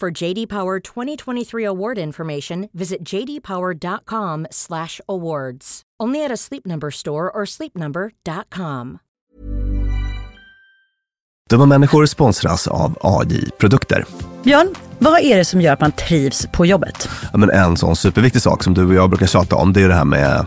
For JD Power 2023 award information, visit jdpower.com/awards. Only at a Sleep Number store or sleepnumber.com. Dumma människor sponsras av AJ Produkter. Björn, vad är det som gör att man trivs på jobbet? Ja, men en sån superviktig sak som du och jag brukar tjata om, det är det här med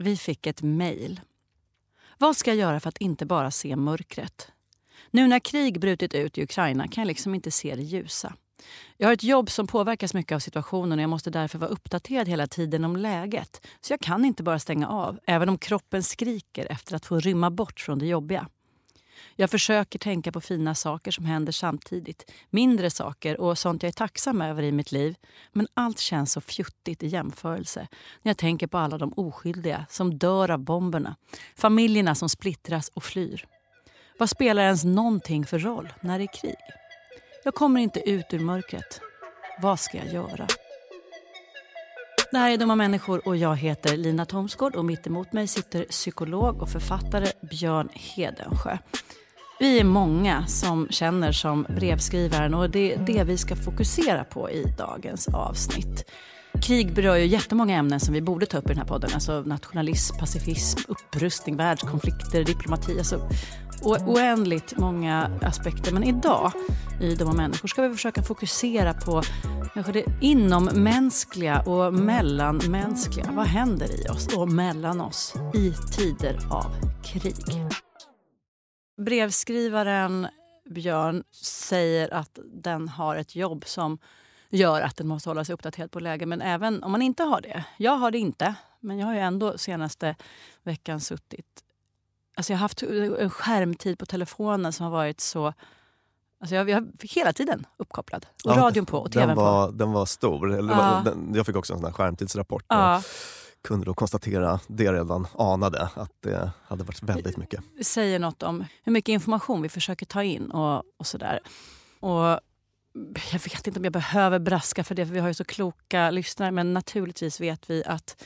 Vi fick ett mejl. Vad ska jag göra för att inte bara se mörkret? Nu när krig brutit ut i Ukraina kan jag liksom inte se det ljusa. Jag har ett jobb som påverkas mycket av situationen och jag måste därför vara uppdaterad hela tiden om läget. Så jag kan inte bara stänga av, även om kroppen skriker efter att få rymma bort från det jobbiga. Jag försöker tänka på fina saker som händer samtidigt, mindre saker och sånt jag är tacksam över i mitt liv. Men allt känns så fjuttigt i jämförelse när jag tänker på alla de oskyldiga som dör av bomberna, familjerna som splittras och flyr. Vad spelar ens någonting för roll när det är krig? Jag kommer inte ut ur mörkret. Vad ska jag göra? Det här är Dumma människor och jag heter Lina Thomsgård och mitt emot mig sitter psykolog och författare Björn Hedensjö. Vi är många som känner som brevskrivaren och det är det vi ska fokusera på i dagens avsnitt. Krig berör ju jättemånga ämnen som vi borde ta upp i den här podden. Alltså nationalism, pacifism, upprustning, världskonflikter, diplomati. Alltså oändligt många aspekter. Men idag i De och människor ska vi försöka fokusera på kanske det inommänskliga och mellanmänskliga. Vad händer i oss och mellan oss i tider av krig? Brevskrivaren Björn säger att den har ett jobb som gör att den måste hålla sig uppdaterad på läge. Men även om man inte har det. Jag har det inte, men jag har ju ändå senaste veckan suttit... Alltså jag har haft en skärmtid på telefonen som har varit så... Alltså jag, jag hela tiden uppkopplad. Och ja, radion på och tvn den var, på. Den var stor. Eller ja. den, jag fick också en sån skärmtidsrapport. Ja kunde då konstatera det jag redan anade, att det hade varit väldigt mycket. Det säger något om hur mycket information vi försöker ta in och, och sådär. Och jag vet inte om jag behöver braska för det, för vi har ju så kloka lyssnare. Men naturligtvis vet vi att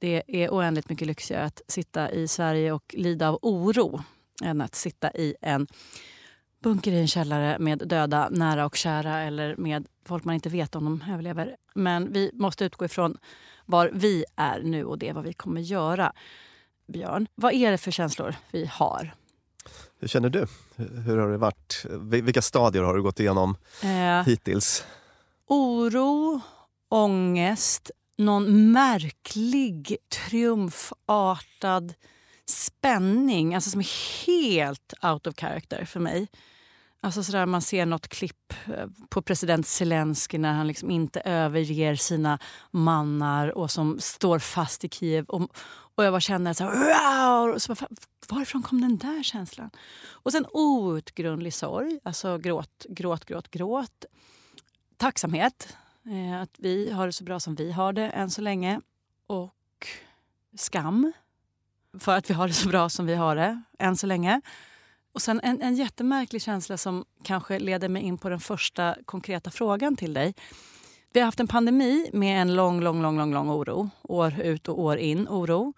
det är oändligt mycket lyxigare att sitta i Sverige och lida av oro än att sitta i en bunker i en källare med döda nära och kära eller med folk man inte vet om de överlever. Men vi måste utgå ifrån var vi är nu och det är vad vi kommer göra. Björn, vad är det för känslor vi har? Hur känner du? Hur har det varit? Vilka stadier har du gått igenom eh, hittills? Oro, ångest, någon märklig triumfartad spänning alltså som är helt out of character för mig. Alltså sådär, man ser något klipp eh, på president Zelensky när han liksom inte överger sina mannar och som står fast i Kiev. Och, och jag bara känner så här, wow! Så bara, varifrån kom den där känslan? Och sen outgrundlig sorg, alltså gråt, gråt, gråt, gråt. Tacksamhet, eh, att vi har det så bra som vi har det än så länge. Och skam för att vi har det så bra som vi har det än så länge. Och sen en, en jättemärklig känsla som kanske leder mig in på den första konkreta frågan till dig. Vi har haft en pandemi med en lång, lång, lång, lång, lång oro. År ut och år in oro.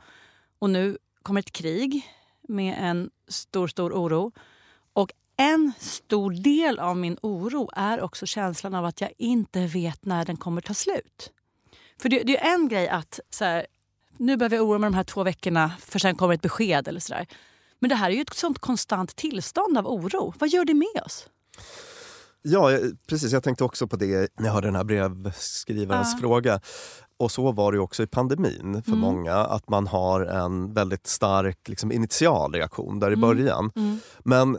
Och nu kommer ett krig med en stor, stor oro. Och en stor del av min oro är också känslan av att jag inte vet när den kommer ta slut. För det, det är en grej att så här, nu behöver jag oroa mig de här två veckorna för sen kommer ett besked eller sådär. Men det här är ju ett sånt konstant tillstånd av oro. Vad gör det med oss? Ja, precis. Jag tänkte också på det när jag hörde den här brevskrivarens uh. fråga. Och så var det också i pandemin för mm. många, att man har en väldigt stark liksom, initial reaktion där i mm. början. Mm. Men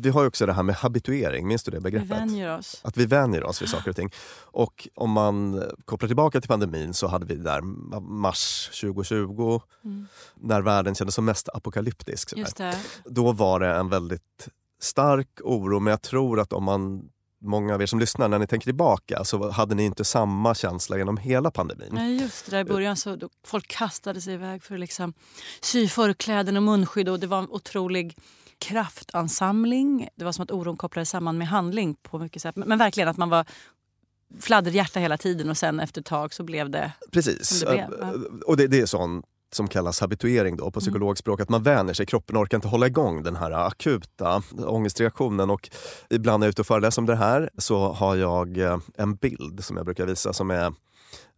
vi har också det här med habituering, minns du det begreppet? Vi vänjer oss. Att vi vänjer oss vid saker och ting. Och om man kopplar tillbaka till pandemin så hade vi där mars 2020 mm. när världen kändes som mest apokalyptisk. Då var det en väldigt stark oro, men jag tror att om man många av er som lyssnar, när ni tänker tillbaka så hade ni inte samma känsla genom hela pandemin. Nej, just det. I början så folk kastade sig iväg för att liksom sy förkläden och munskydd och det var en otrolig kraftansamling. Det var som att oron kopplades samman med handling på mycket sätt. Men, men verkligen att man var fladderhjärta hela tiden och sen efter ett tag så blev det Precis. som det blev. Ja. Och det, det är sån som kallas habituering då på mm. psykologspråk, att man vänjer sig. Kroppen orkar inte hålla igång den här akuta ångestreaktionen. Och ibland när jag är ute och föreläser om det här så har jag eh, en bild som jag brukar visa som är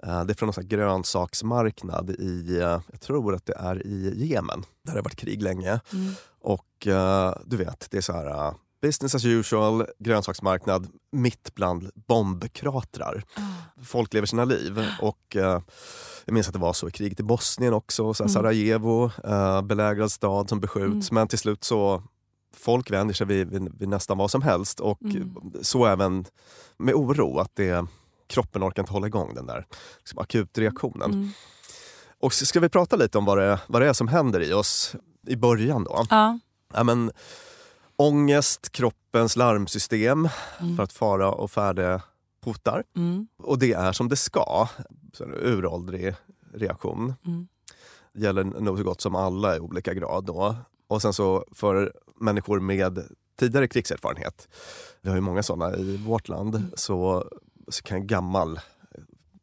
det är från en grönsaksmarknad i, eh, jag tror att det är i Jemen, där det har varit krig länge. Mm. Och du vet, det är så här business as usual, grönsaksmarknad, mitt bland bombkratrar. Mm. Folk lever sina liv. Och jag minns att det var så i kriget i Bosnien också. Så mm. Sarajevo, belägrad stad som beskjuts. Mm. Men till slut så folk vänjer sig vid, vid, vid nästan vad som helst. Och mm. så även med oro. att det, kroppen orkar inte hålla igång den där liksom, akutreaktionen. Mm. Och ska vi prata lite om vad det, vad det är som händer i oss i början då? Ja. ja men, ångest, kroppens larmsystem mm. för att fara och färde hotar. Mm. Och det är som det ska. Så en uråldrig reaktion. Mm. gäller nog så gott som alla i olika grad. Då. Och sen så för människor med tidigare krigserfarenhet, vi har ju många sådana i vårt land, mm. så, så kan gammal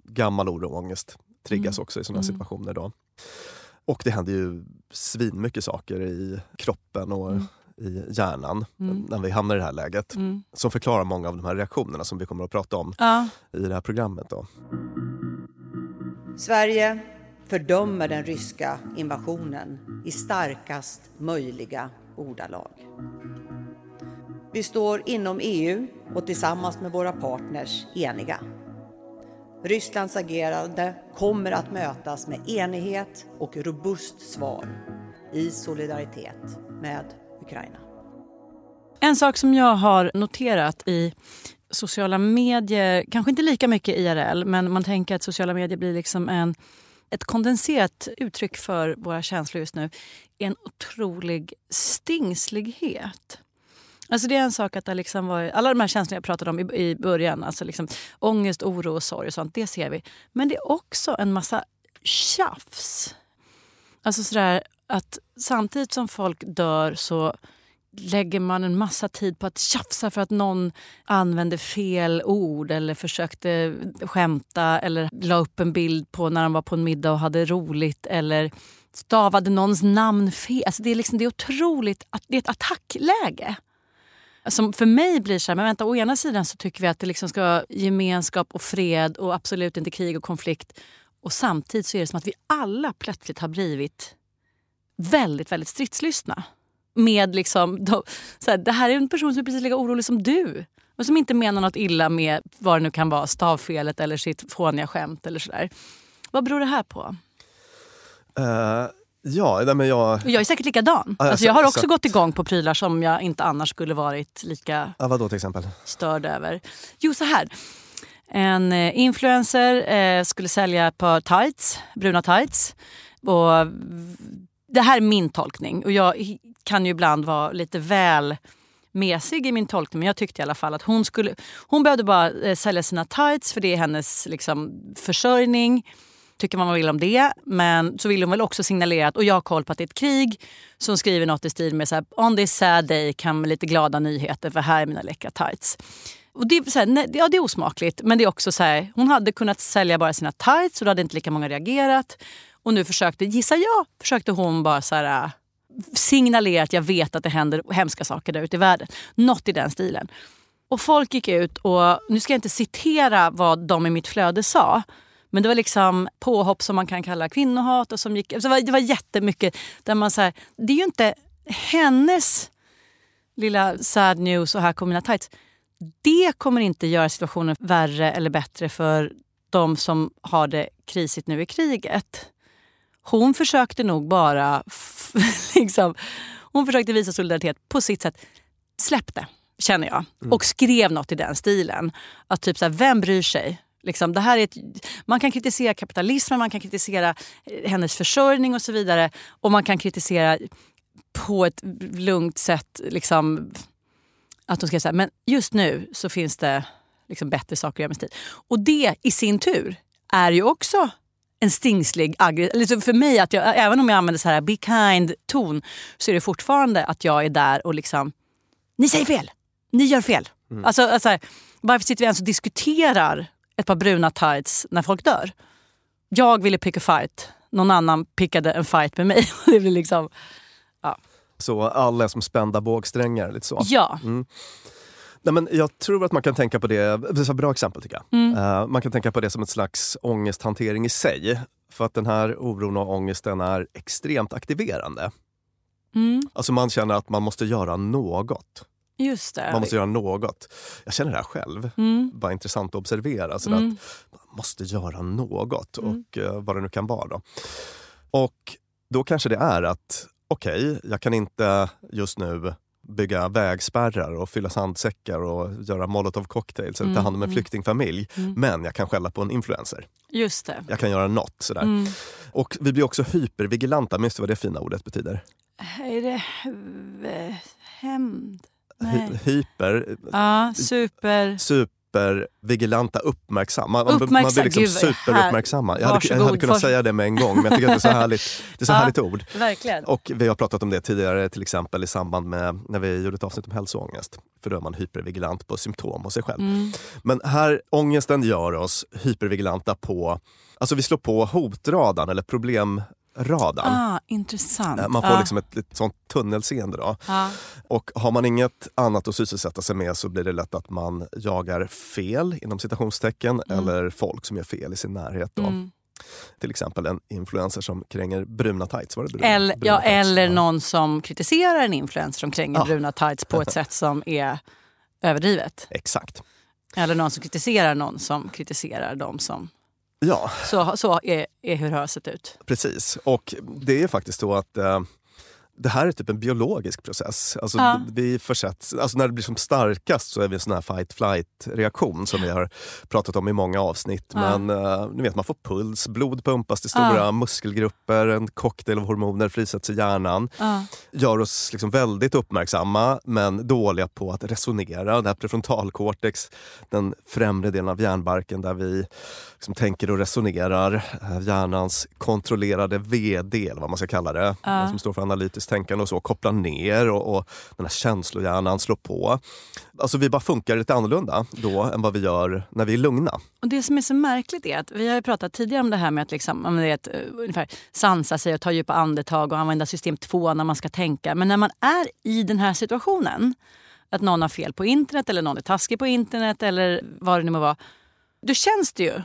gammal oro och ångest triggas Mm. också i sådana Mm. situationer. Då. Och det händer ju svinmycket saker i kroppen och Mm. i hjärnan Mm. när vi hamnar i det här läget. Mm. Som förklarar många av de här reaktionerna som vi kommer att prata om Ja. i det här programmet. Då. Sverige fördömer den ryska invasionen i starkast möjliga ordalag. Vi står inom EU och tillsammans med våra partners eniga. Rysslands agerande kommer att mötas med enighet och robust svar i solidaritet med Ukraina. En sak som jag har noterat i sociala medier, kanske inte lika mycket IRL, men man tänker att sociala medier blir liksom en, ett kondenserat uttryck för våra känslor just nu, är en otrolig stingslighet. Alltså det är en sak att det liksom var, alla de här känslorna jag pratade om i, i början, alltså liksom ångest, oro och sorg och sånt, det ser vi. Men det är också en massa tjafs. Alltså sådär att samtidigt som folk dör så lägger man en massa tid på att tjafsa för att någon använde fel ord eller försökte skämta eller la upp en bild på när de var på en middag och hade roligt eller stavade någons namn fel. Alltså det, är liksom, det är otroligt det är ett attackläge. Som för mig blir så här, men vänta, å ena sidan så tycker vi att det liksom ska vara gemenskap och fred och absolut inte krig och konflikt. Och samtidigt så är det som att vi alla plötsligt har blivit väldigt, väldigt stridslystna. Med liksom, då, så här, det här är en person som är precis lika orolig som du. Och som inte menar något illa med vad det nu kan vara, stavfelet eller sitt fåniga skämt eller sådär. Vad beror det här på? Uh ja, nej, men jag... Jag är säkert likadan. Jag Alltså jag har också så- gått igång på prylar som jag inte annars skulle varit lika Ja, vadå till exempel? störd över. Jo, så här. En eh, influencer eh, skulle sälja ett par tights, bruna tights. Och det här är min tolkning. Och jag kan ju ibland vara lite väl mesig i min tolkning. Men jag tyckte i alla fall att hon skulle... Hon behövde bara eh, sälja sina tights för det är hennes liksom, försörjning tycka vad man vill om det. Men så vill hon väl också signalera att och jag har koll på att det är ett krig. Så hon skriver något i stil med så här, on this sad day kan med lite glada nyheter för här är mina läckra tights. Och det, är så här, nej, ja, det är osmakligt men det är också så här, hon hade kunnat sälja bara sina tights och då hade inte lika många reagerat. Och nu försökte, gissar jag, försökte hon bara så här, äh, signalera att jag vet att det händer hemska saker där ute i världen. Något i den stilen. Och folk gick ut och, nu ska jag inte citera vad de i mitt flöde sa. Men det var liksom påhopp som man kan kalla kvinnohat. Och som gick, det, var, det var jättemycket där man så här, det är ju inte hennes lilla sad news och här kommer mina tights. Det kommer inte göra situationen värre eller bättre för de som har det krisigt nu i kriget. Hon försökte nog bara liksom, hon försökte visa solidaritet på sitt sätt. Släpp det, känner jag. Och skrev något i den stilen. Att typ så här, vem bryr sig? Liksom, det här är ett, man kan kritisera kapitalismen, man kan kritisera eh, hennes försörjning och så vidare. Och man kan kritisera på ett lugnt sätt liksom, att de ska säga men just nu så finns det liksom bättre saker att göra med tid. Och det i sin tur är ju också en stingslig aggressiv... För mig, att jag, även om jag använder så här be kind-ton så är det fortfarande att jag är där och liksom ni säger fel, ni gör fel. Alltså, alltså, här, varför sitter vi ens och diskuterar ett par bruna tights när folk dör? Jag ville pick a fight, någon annan pickade en fight med mig. det blir liksom, Så alla är som spända bågsträngar. Lite så. ja. Nej, men jag tror att man kan tänka på det, det är ett bra exempel tycker jag. Mm. Eh, man kan tänka på det som ett slags ångesthantering i sig. För att den här oron och ångesten är extremt aktiverande. Mm, Alltså man känner att man måste göra något. Just det. Man måste göra något. Jag känner det här själv. Mm. Bara intressant att observera. Så Mm. att man måste göra något och eh, vad det nu kan vara. Då. Och då kanske det är att okej, jag kan inte just nu bygga vägspärrar och fylla sandsäckar och göra molotov cocktails eller ta hand om en Mm, flyktingfamilj. Men jag kan skälla på en influencer. Just det. Jag kan göra något sådär. Mm. Och vi blir också hypervigilanta. Minns du vad det fina ordet betyder? Är det eh, hämnd? Hy- hyper, Ja, super... super hypervigilanta, uppmärksamma. Man, man Uppmärksam- blir liksom Gud, superuppmärksamma. Jag hade, jag hade kunnat säga det med en gång men jag tycker att det är så härligt, det är så Ja. härligt ord. Verkligen. Och vi har pratat om det tidigare till exempel i samband med när vi gjorde ett avsnitt om hälsoångest. För då är man hypervigilant på symptom hos sig själv. Mm. Men här, ångesten gör oss hypervigilanta på, alltså vi slår på hotradarn eller problemradarn. Ah, intressant. Eh, Man får Ah. liksom ett, ett sånt tunnelseende. Då. Ja. Och har man inget annat att sysselsätta sig med så blir det lätt att man jagar fel inom citationstecken eller folk som gör fel i sin närhet. Då. Mm. Till exempel en influencer som kränger bruna tights. Var det bruna, Eller, bruna ja, tights? eller någon som kritiserar en influencer som kränger Ja. bruna tights på ett sätt som är överdrivet. Exakt. Eller någon som kritiserar någon som kritiserar dem som... Ja, Så, så är, är hur sett ut. precis. Och det är faktiskt så att eh, det här är typ en biologisk process. Alltså, Ja. vi försätts, alltså när det blir som starkast så är vi en sån här fight-flight-reaktion som vi har pratat om i många avsnitt. Ja. Men eh, ni vet, man får puls, blod pumpas till stora Ja. muskelgrupper, en cocktail av hormoner frisätts i hjärnan. Gör oss liksom väldigt uppmärksamma men dåliga på att resonera. Det här prefrontalcortex, den främre delen av hjärnbarken där vi liksom tänker och resonerar. Eh, Hjärnans kontrollerade VD, eller vad man ska kalla det, som står för kritiskt tänkande och så, kopplar ner och, och den här känslohjärnan slår på. Alltså vi bara funkar lite annorlunda då än vad vi gör när vi är lugna. Och Det som är så märkligt är att vi har ju pratat tidigare om det här med att liksom, om det är ett, eh, ungefär sansa sig och ta djupa andetag och använda system 2 när man ska tänka. Men när man är i den här situationen, att någon har fel på internet eller någon är taskig på internet eller vad det nu må vara. Då känns det ju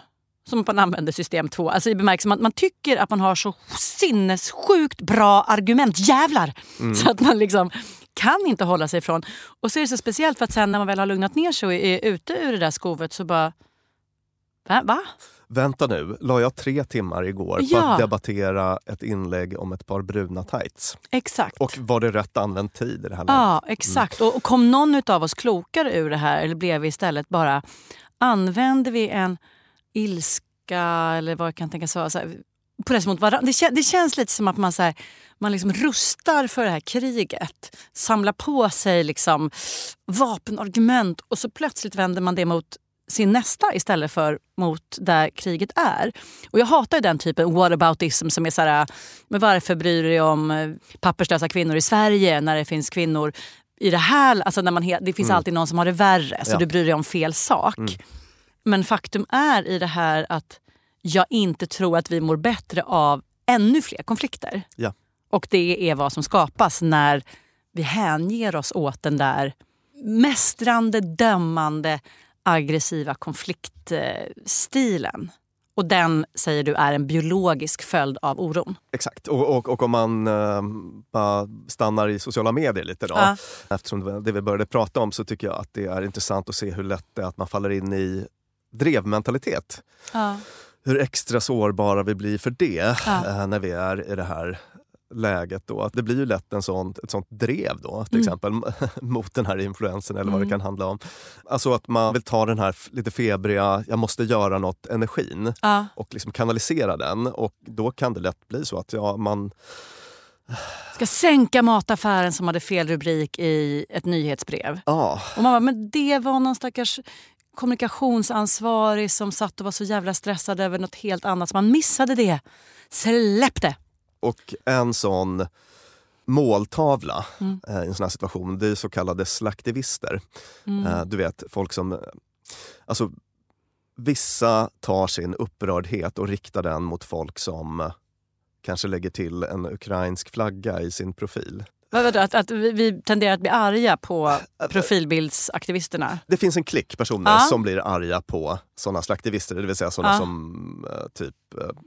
som man använder system 2. Alltså i bemärkelsen att man tycker att man har så sinnessjukt bra argument. Jävlar! Så att man liksom kan inte hålla sig ifrån. Och så är det så speciellt för att sen när man väl har lugnat ner sig och är ute ur det där skovet så bara... Va? Vänta nu, la jag tre timmar igår på Ja. att debattera ett inlägg om ett par bruna tights? Exakt. Och var det rätt använd tid i det här läget? Ja, exakt. Och, och kom någon av oss klokare ur det här eller blev vi istället bara... Använde vi en ilska eller vad jag kan tänkas vara? Så här, press mot varandra. Det, kän, det känns lite som att man, så här, man liksom rustar för det här kriget. Samlar på sig liksom vapenargument och så plötsligt vänder man det mot sin nästa istället för mot där kriget är. Och Jag hatar den typen whataboutism som är så här, men varför bryr du dig om eh, papperslösa kvinnor i Sverige när det finns kvinnor i det här, alltså när man det finns alltid någon som har det värre så Ja. du bryr dig om fel sak. Men faktum är i det här att jag inte tror att vi mår bättre av ännu fler konflikter. Ja. Och det är vad som skapas när vi hänger oss åt den där mästrande, dömande, aggressiva konfliktstilen. Och den, säger du, är en biologisk följd av oron. Exakt. Och, och, och om man eh, bara stannar i sociala medier lite då. Ja. Eftersom det vi började prata om så tycker jag att det är intressant att se hur lätt det är att man faller in i drevmentalitet. Ja. Hur extra sårbara vi blir för det Ja. eh, när vi är i det här läget. Då. Att det blir ju lätt en sån, ett sånt drev då, till Mm. exempel mot den här influensen eller vad Mm. det kan handla om. Alltså att man vill ta den här lite febriga, jag måste göra något energin Ja. och liksom kanalisera den. Och då kan det lätt bli så att ja, man Ska sänka mataffären som hade fel rubrik i ett nyhetsbrev. Ja, Och man bara, men det var någon stackars kommunikationsansvarig som satt och var så jävla stressad över något helt annat så man missade det. Släpp det! och en sån måltavla Mm. eh, i en sån här situation, det är så kallade slaktivister. Mm. Eh, du vet, folk som... eh, Alltså, vissa tar sin upprördhet och riktar den mot folk som kanske lägger till en ukrainsk flagga i sin profil. Vad- vadå, Att, att vi, tenderar att bli arga på profilbildsaktivisterna? Det finns en klick personer Ja. som blir arga på såna slaktivister, det vill säga såna Ja. som eh, typ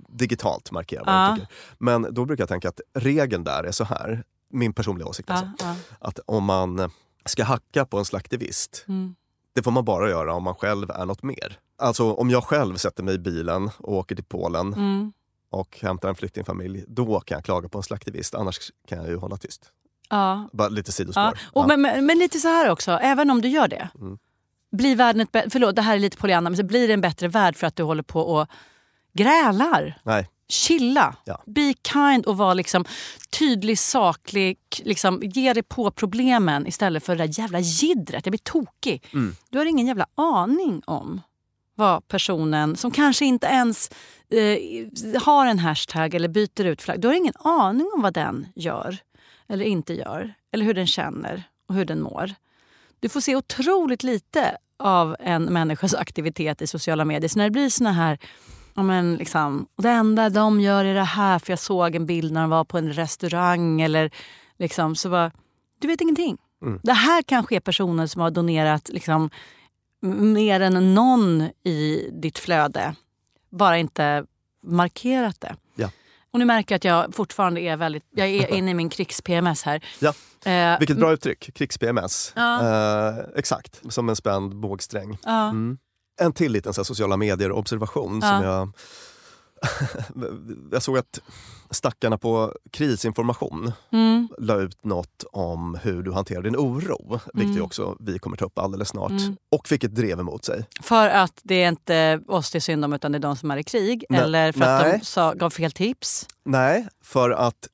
digitalt markerar vad Ja. de tycker. Men då brukar jag tänka att regeln där är så här, min personliga åsikt alltså, att om man ska hacka på en slaktivist, Mm. det får man bara göra om man själv är något mer. Alltså om jag själv sätter mig i bilen och åker till Polen Mm. och hämtar en flyktingfamilj, då kan jag klaga på en slaktivist, annars kan jag ju hålla tyst. Ja. Bara lite sidospår. Ja. Och, Ja. men, men, men lite så här också, även om du gör det. Mm. Blir världen ett Förlåt, det här är lite Pollyanna, men så blir det en bättre värld för att du håller på och grälar? Nej, Chilla, Ja. be kind och vara liksom tydlig, saklig. Liksom, ge dig på problemen istället för det där jävla jiddret. Jag blir tokig. Mm. Du har ingen jävla aning om vad personen som kanske inte ens eh, har en hashtag eller byter ut flagg. Du har ingen aning om vad den gör eller inte gör. Eller hur den känner och hur den mår. Du får se otroligt lite av en människas aktivitet i sociala medier. Så när det blir såna här Ja, men liksom, och det enda de gör är det här för jag såg en bild när de var på en restaurang. Eller liksom, så bara, du vet ingenting. Mm. Det här kanske är personer som har donerat liksom, mer än någon i ditt flöde. Bara inte markerat det. Och nu märker jag att jag fortfarande är väldigt... Jag är inne i min krigs-PMS här. Ja. Eh, Vilket bra uttryck, krigs-PMS. Ja. Eh, exakt, som en spänd bågsträng. Ja. Mm. En till liten så här, sociala medier-observation som jag... jag såg att stackarna på krisinformation Mm. la ut något om hur du hanterar din oro, vilket ju också vi kommer ta upp alldeles snart. Mm. Och fick ett drev emot sig. För att det är inte oss det är synd om utan det är de som är i krig? Nej. Eller för att Nej. de sa, gav fel tips? Nej, för att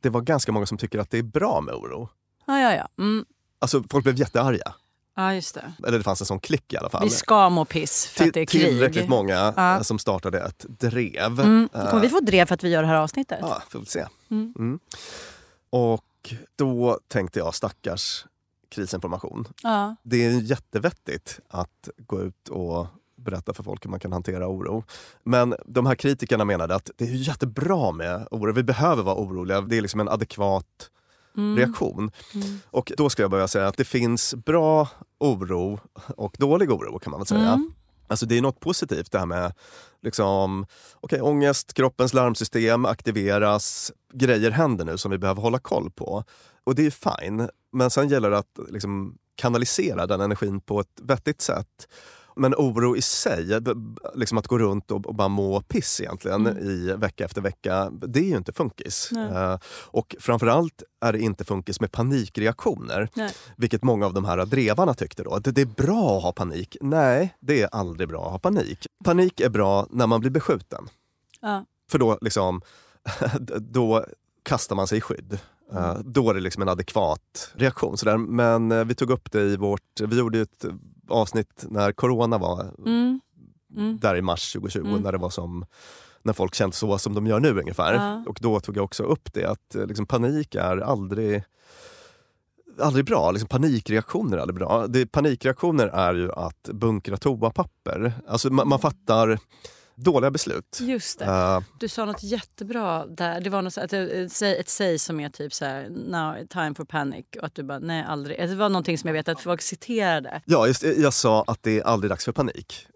det var ganska många som tycker att det är bra med oro. Ja, ja, ja. Mm. Alltså folk blev jättearga. Ja, just det. Eller det fanns en sån klick i alla fall. Vi ska må piss för att det är krig. Tillräckligt många Ja. eh, som startade ett drev. Mm. Eh, Kommer vi få drev för att vi gör det här avsnittet? Ja, får vi se. Mm. Mm. Och då tänkte jag, stackars krisinformation. Ja. Det är jättevettigt att gå ut och berätta för folk hur man kan hantera oro. Men de här kritikerna menade att det är jättebra med oro. Vi behöver vara oroliga. Det är liksom en adekvat Mm. reaktion. Mm. Och då ska jag börja säga att det finns bra oro och dålig oro kan man väl säga. Mm. Alltså det är något positivt det här med liksom, okay, ångest, kroppens larmsystem aktiveras, grejer händer nu som vi behöver hålla koll på. Och det är fine, men sen gäller det att liksom, kanalisera den energin på ett vettigt sätt. Men oro i sig, b- liksom att gå runt och, och bara må piss egentligen i vecka efter vecka, det är ju inte funkis. Eh, och framförallt är det inte funkis med panikreaktioner. Nej. Vilket många av de här drevarna tyckte då. Det, det är bra att ha panik. Nej, det är aldrig bra att ha panik. Panik är bra när man blir beskjuten. Ja. För då liksom, då kastar man sig i skydd. Eh, då är det liksom en adekvat reaktion. Sådär. Men eh, vi tog upp det i vårt, vi gjorde ett avsnitt när corona var Mm. Mm. där i mars 2020 Mm. när det var som när folk kände så som de gör nu ungefär. Ja. Och då tog jag också upp det att eh, liksom, panik är aldrig aldrig bra. Liksom, panikreaktioner är aldrig bra. Det, panikreaktioner är ju att bunkra toapapper. Alltså, man, man fattar dåliga beslut. Just det. Eh, Du sa något jättebra där. Det var något, att, ett, säg- ett säg som är typ så här, now time for panic. Och att du bara, nej aldrig. Det var någonting som jag vet att folk citerade. Ja, just, jag sa att det är aldrig dags för panik.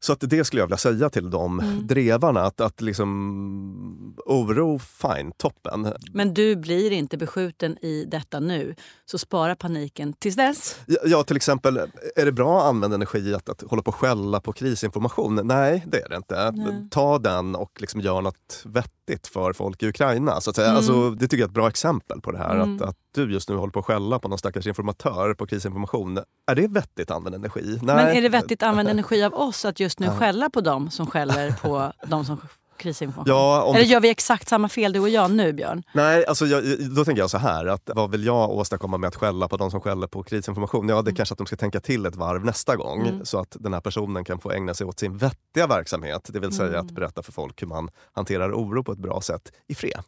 Så att det skulle jag vilja säga till de Mm. drevarna. Att, att liksom, oro, fine, toppen. Men du blir inte beskjuten i detta nu. Så spara paniken tills dess. Ja, Ja, till exempel, är det bra att använda energi att, att hålla på och skälla på krisinformation? Nej, det är det inte. Nej. Ta den och liksom gör något vettigt för folk i Ukraina. Så att säga. Mm. Alltså, det tycker jag är ett bra exempel på det här. Mm. Att, att du just nu håller på att skälla på någon stackars informatör på krisinformation. Är det vettigt använd energi? Nej. Men är det vettigt att använda energi av oss att just nu skälla på dem som skäller på de som krisinformation? Ja, om Eller gör vi exakt samma fel du och jag nu Björn? Nej, alltså jag, då tänker jag så här. Att vad vill jag åstadkomma med att skälla på de som skäller på krisinformation? Ja, det är kanske att de ska tänka till ett varv nästa gång Mm. så att den här personen kan få ägna sig åt sin vettiga verksamhet. Det vill säga Mm. att berätta för folk hur man hanterar oro på ett bra sätt i fred.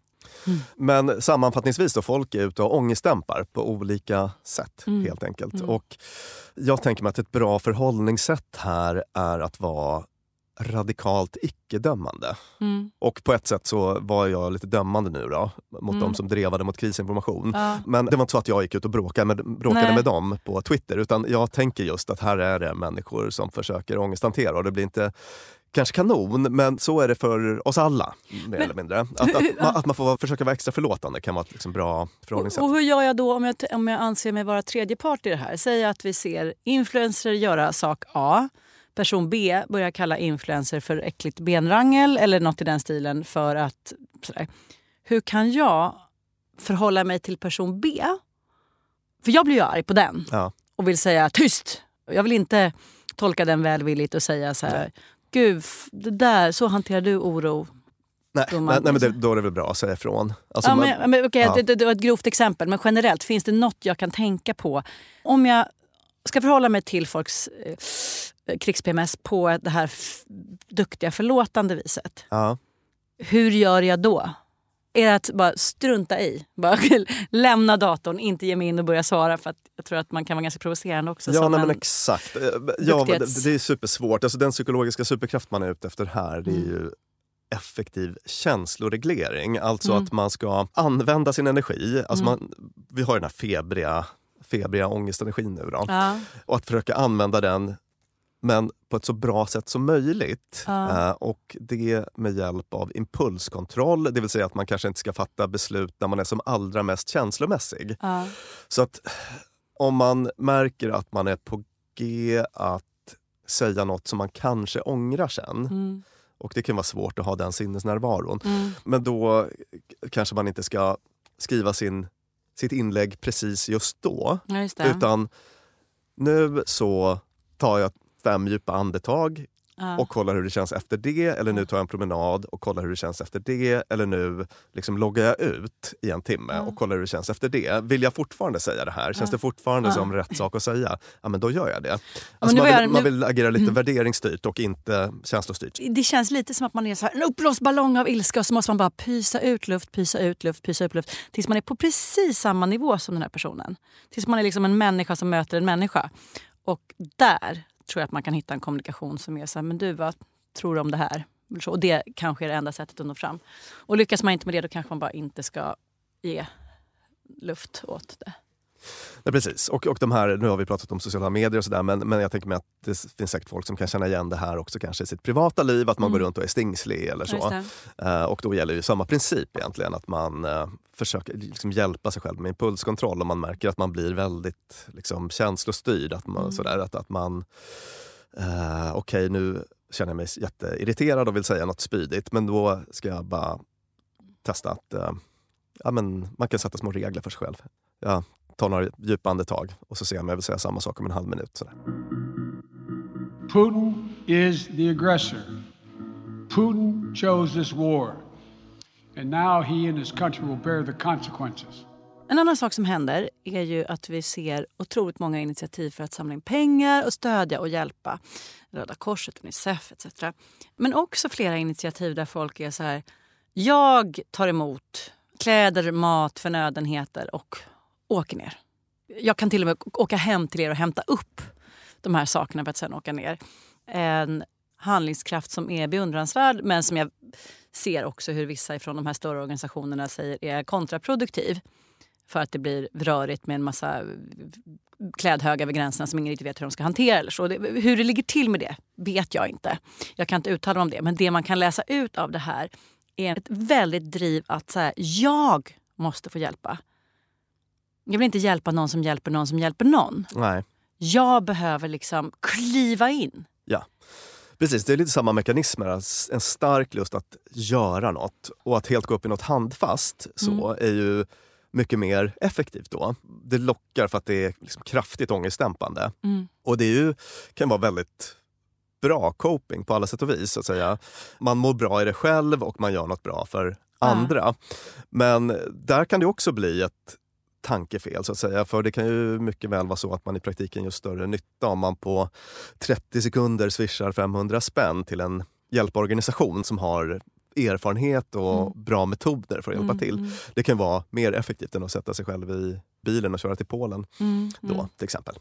Mm. Men sammanfattningsvis då, folk är ute och ångestdämpar på olika sätt Mm. helt enkelt. Mm. Och jag tänker mig att ett bra förhållningssätt här är att vara radikalt icke-dömande. Mm. Och på ett sätt så var jag lite dömande nu då, mot Mm. de som drevade mot krisinformation. Ja. Men det var inte så att jag gick ut och bråkade med, bråkade Nej. med dem på Twitter. Utan jag tänker just att här är det människor som försöker ångesthantera. Och det blir inte kanske kanon, men så är det för oss alla. Mer eller mindre. Att, att, man, att man får försöka vara extra förlåtande kan vara ett liksom bra förhållningssätt. Och hur gör jag då om jag, om jag anser mig vara tredje part i det här? Säg att vi ser influencer göra sak A. Person B börjar kalla influencer för äckligt benrangel eller något i den stilen för att... Sådär. Hur kan jag förhålla mig till person B? För jag blir ju arg på den Ja. och vill säga tyst. Jag vill inte tolka den välvilligt och säga så här... Gud, det där, så hanterar du oro. Nej, Då nej, man- nej men det, då är det väl bra att säga ifrån. Alltså, ja, man- men, men, okej, ja. det, det, var ett grovt exempel, men generellt, finns det något jag kan tänka på? Om jag ska förhålla mig till folks eh, krigs-PMS på det här duktiga förlåtande viset. ja. Hur gör jag då? Är det att bara strunta i? Bara lämna datorn, inte ge mig in och börja svara för att jag tror att man kan vara ganska provocerande också. Ja, nej, men en- exakt. Eh, Ja, duktighets- det, är supersvårt. Alltså, den psykologiska superkraft man är ute efter här det är Mm. ju effektiv känsloreglering. Alltså Mm. att man ska använda sin energi. Alltså Mm. man, vi har den här febriga, febriga ångestenergin nu. Då. Ja. Och att försöka använda den men på ett så bra sätt som möjligt. Ja. Eh, och det med hjälp av impulskontroll, det vill säga att man kanske inte ska fatta beslut när man är som allra mest känslomässig. Ja. Så att om man märker att man är på G att säga något som man kanske ångrar sen, Mm. och det kan vara svårt att ha den sinnesnärvaron, Mm. men då kanske man inte ska skriva sin, sitt inlägg precis just då. Ja, just. Utan nu så tar jag fem djupa andetag Ja. och kollar hur det känns efter det. Eller nu tar jag en promenad och kollar hur det känns efter det. Eller nu liksom loggar jag ut i en timme och kollar hur det känns efter det. Vill jag fortfarande säga det här? Känns det fortfarande Ja. som rätt sak att säga? Ja, men då gör jag det. Alltså man, vill, jag- man nu- vill agera lite Mm. värderingsstyrt och inte känslostyrt. Det känns lite som att man är så här, en uppblåst ballong av ilska och så måste man bara pysa ut luft, pysa ut luft, pysa ut luft. Tills man är på precis samma nivå som den här personen. Tills man är liksom en människa som möter en människa. Och där tror jag att man kan hitta en kommunikation som är så här, men du vad tror du om det här? Och det kanske är det enda sättet att nå fram. Och lyckas man inte med det då kanske man bara inte ska ge luft åt det. Ja, precis. Och, och de här, nu har vi pratat om sociala medier och sådär men, men jag tänker mig att det finns säkert folk som kan känna igen det här också kanske i sitt privata liv, att man Mm. går runt och är stingslig eller så. Eh, och då gäller ju samma princip egentligen, att man eh, försöker liksom hjälpa sig själv med impulskontroll om man märker att man blir väldigt liksom, känslostyrd. Att man, Mm. sådär, att, att man eh, okej nu känner jag mig jätteirriterad och vill säga något spydigt men då ska jag bara testa att ja, men man kan sätta små regler för sig själv. Jag tar några djupa andetag och så ser jag om jag vill säga samma sak om en halv minut. Sådär. Putin is the aggressor. Putin chose this war. And now he and his country will bear the consequences. En annan sak som händer är ju att vi ser otroligt många initiativ för att samla in pengar och stödja och hjälpa. Röda Korset, Unicef etc. Men också flera initiativ där folk är så här. Jag tar emot kläder, mat, förnödenheter och åker ner. Jag kan till och med åka hem till er och hämta upp de här sakerna för att sen åka ner. En handlingskraft som är beundransvärd men som jag ser också hur vissa från de här större organisationerna säger är kontraproduktiv. För att det blir rörigt med en massa klädhögar över gränserna som ingen riktigt vet hur de ska hantera. Eller så. Hur det ligger till med det vet jag inte. Jag kan inte uttala mig om det. Men det man kan läsa ut av det här är ett väldigt driv att så här, jag måste få hjälpa. Jag vill inte hjälpa någon som hjälper någon som hjälper någon. Nej. Jag behöver liksom kliva in. Ja. Precis, det är lite samma mekanismer. En stark lust att göra något och att helt gå upp i något handfast så är ju mycket mer effektivt då. Det lockar för att det är liksom kraftigt ångestdämpande. Mm. Och det är ju, kan vara väldigt bra coping på alla sätt och vis. Så att säga. Man mår bra i det själv och man gör något bra för andra. Men där kan det också bli ett tankefel så att säga. För det kan ju mycket väl vara så att man i praktiken gör större nytta om man på 30 sekunder swishar 500 spänn till en hjälporganisation som har erfarenhet och bra metoder för att hjälpa Mm, till. mm. Det kan vara mer effektivt än att sätta sig själv i bilen och köra till Polen. Mm, Då, mm. till exempel.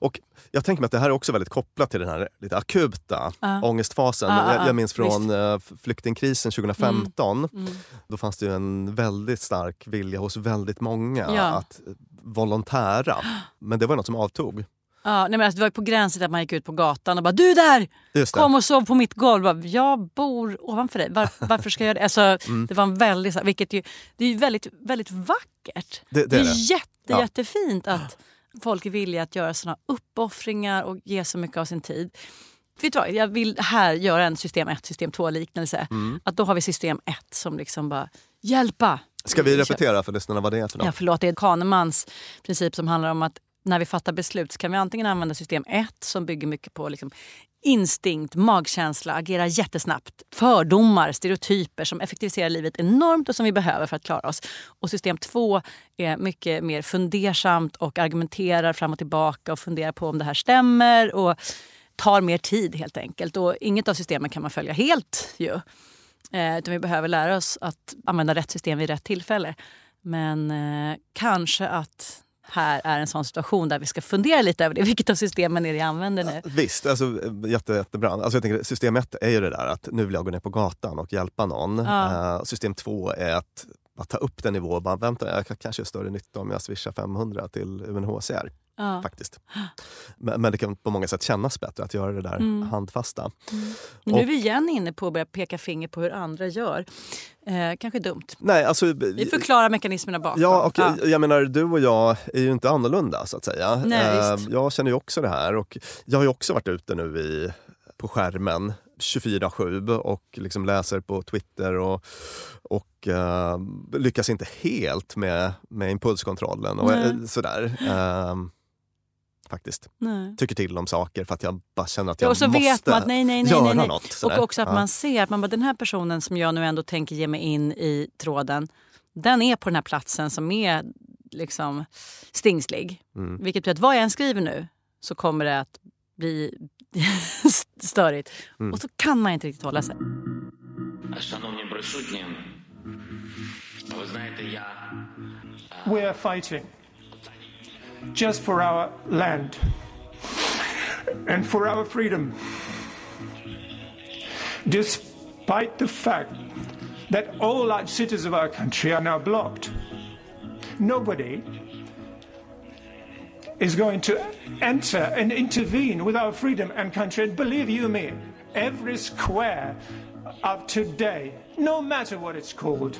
Och jag tänker mig att det här är också väldigt kopplat till den här lite akuta Ja. ångestfasen. Ja, ja, jag, ja, jag minns från visst. eh, flyktingkrisen 2015. Mm. Då fanns det en väldigt stark vilja hos väldigt många Ja. att volontära. Men det var något som avtog. Ja, nej men alltså, det var på gränsen till att man gick ut på gatan och bara “du där! Det. Kom och sov på mitt golv”. Bara, jag bor ovanför dig. Var, varför ska jag göra det? Alltså, Mm. Det var en väldigt, vilket ju, det är väldigt, väldigt vackert. Det- det är är det. jätte, Ja. jättefint att folk är villiga att göra såna uppoffringar och ge så mycket av sin tid. Vet du vad, jag vill här göra en system 1, system 2 liknelse. Mm. Att då har vi system 1 som liksom bara hjälpa. Ska vi repetera för lyssnarna vad det är för något? Ja, förlåt, det är Kahnemans princip som handlar om att när vi fattar beslut så kan vi antingen använda system 1 som bygger mycket på liksom instinkt, magkänsla, agera jättesnabbt. Fördomar, stereotyper som effektiviserar livet enormt och som vi behöver för att klara oss. Och system två är mycket mer fundersamt och argumenterar fram och tillbaka och funderar på om det här stämmer och tar mer tid helt enkelt. Och inget av systemen kan man följa helt ju. Eh, utan vi behöver lära oss att använda rätt system vid rätt tillfälle. Men eh, kanske att här är en sån situation där vi ska fundera lite över det. Vilket av systemen är det jag använder nu? Visst, alltså, jätte, jättebra. Alltså, jag tänker, system ett är ju det där att nu vill jag gå ner på gatan och hjälpa någon. Ja. Eh, system två är att, att ta upp den nivå och bara vänta, jag kan kanske göra större nytta om jag swishar 500 till UNHCR. Ja. Faktiskt. Men, men det kan på många sätt kännas bättre att göra det där Mm. handfasta. Men nu är vi igen inne på att börja peka finger på hur andra gör. Eh, kanske dumt. Nej, alltså, Vi förklarar mekanismerna bakom. Ja, och jag menar du och jag är ju inte annorlunda så att säga. Nej, Eh, jag känner ju också det här och jag har ju också varit ute nu i, på skärmen 24-7 och liksom läser på Twitter och, och eh, lyckas inte helt med, med impulskontrollen och Nej. eh, sådär. Eh, faktiskt. Nej. Tycker till om saker för att jag bara känner att jag måste vet man att, nej, nej, nej, göra nej, nej. något. Sådär. Och också att ja. man ser att man bara, den här personen som jag nu ändå tänker ge mig in i tråden, den är på den här platsen som är liksom stingslig. Mm. Vilket betyder att vad jag än skriver nu så kommer det att bli störigt. Mm. Och så kan man inte riktigt hålla sig. We're fighting. Just for our land and for our freedom. Despite the fact that all large cities of our country are now blocked, nobody is going to enter and intervene with our freedom and country. And believe you me, every square of today, no matter what it's called,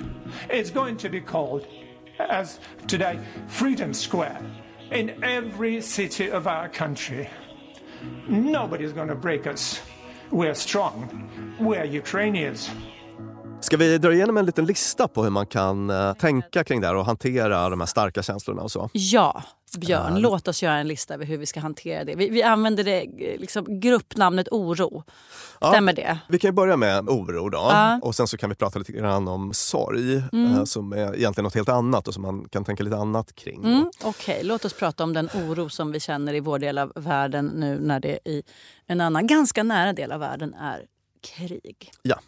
it's going to be called, as today, Freedom Square in every city of our country. Nobody's going to break us. We're strong. We're Ukrainians. Ska vi dra igenom en liten lista på hur man kan eh, tänka kring det här och hantera de här starka känslorna och så? Ja, Björn, låt oss göra en lista över hur vi ska hantera det. Vi, vi använder det eh, liksom, gruppnamnet oro. Stämmer det? Vi kan börja med oro då Ja. och sen så kan vi prata lite grann om sorg Mm. som är egentligen något helt annat och som man kan tänka lite annat kring. Mm, Okej, låt oss prata om den oro som vi känner i vår del av världen nu när det i en annan, ganska nära del av världen är krig. Ja,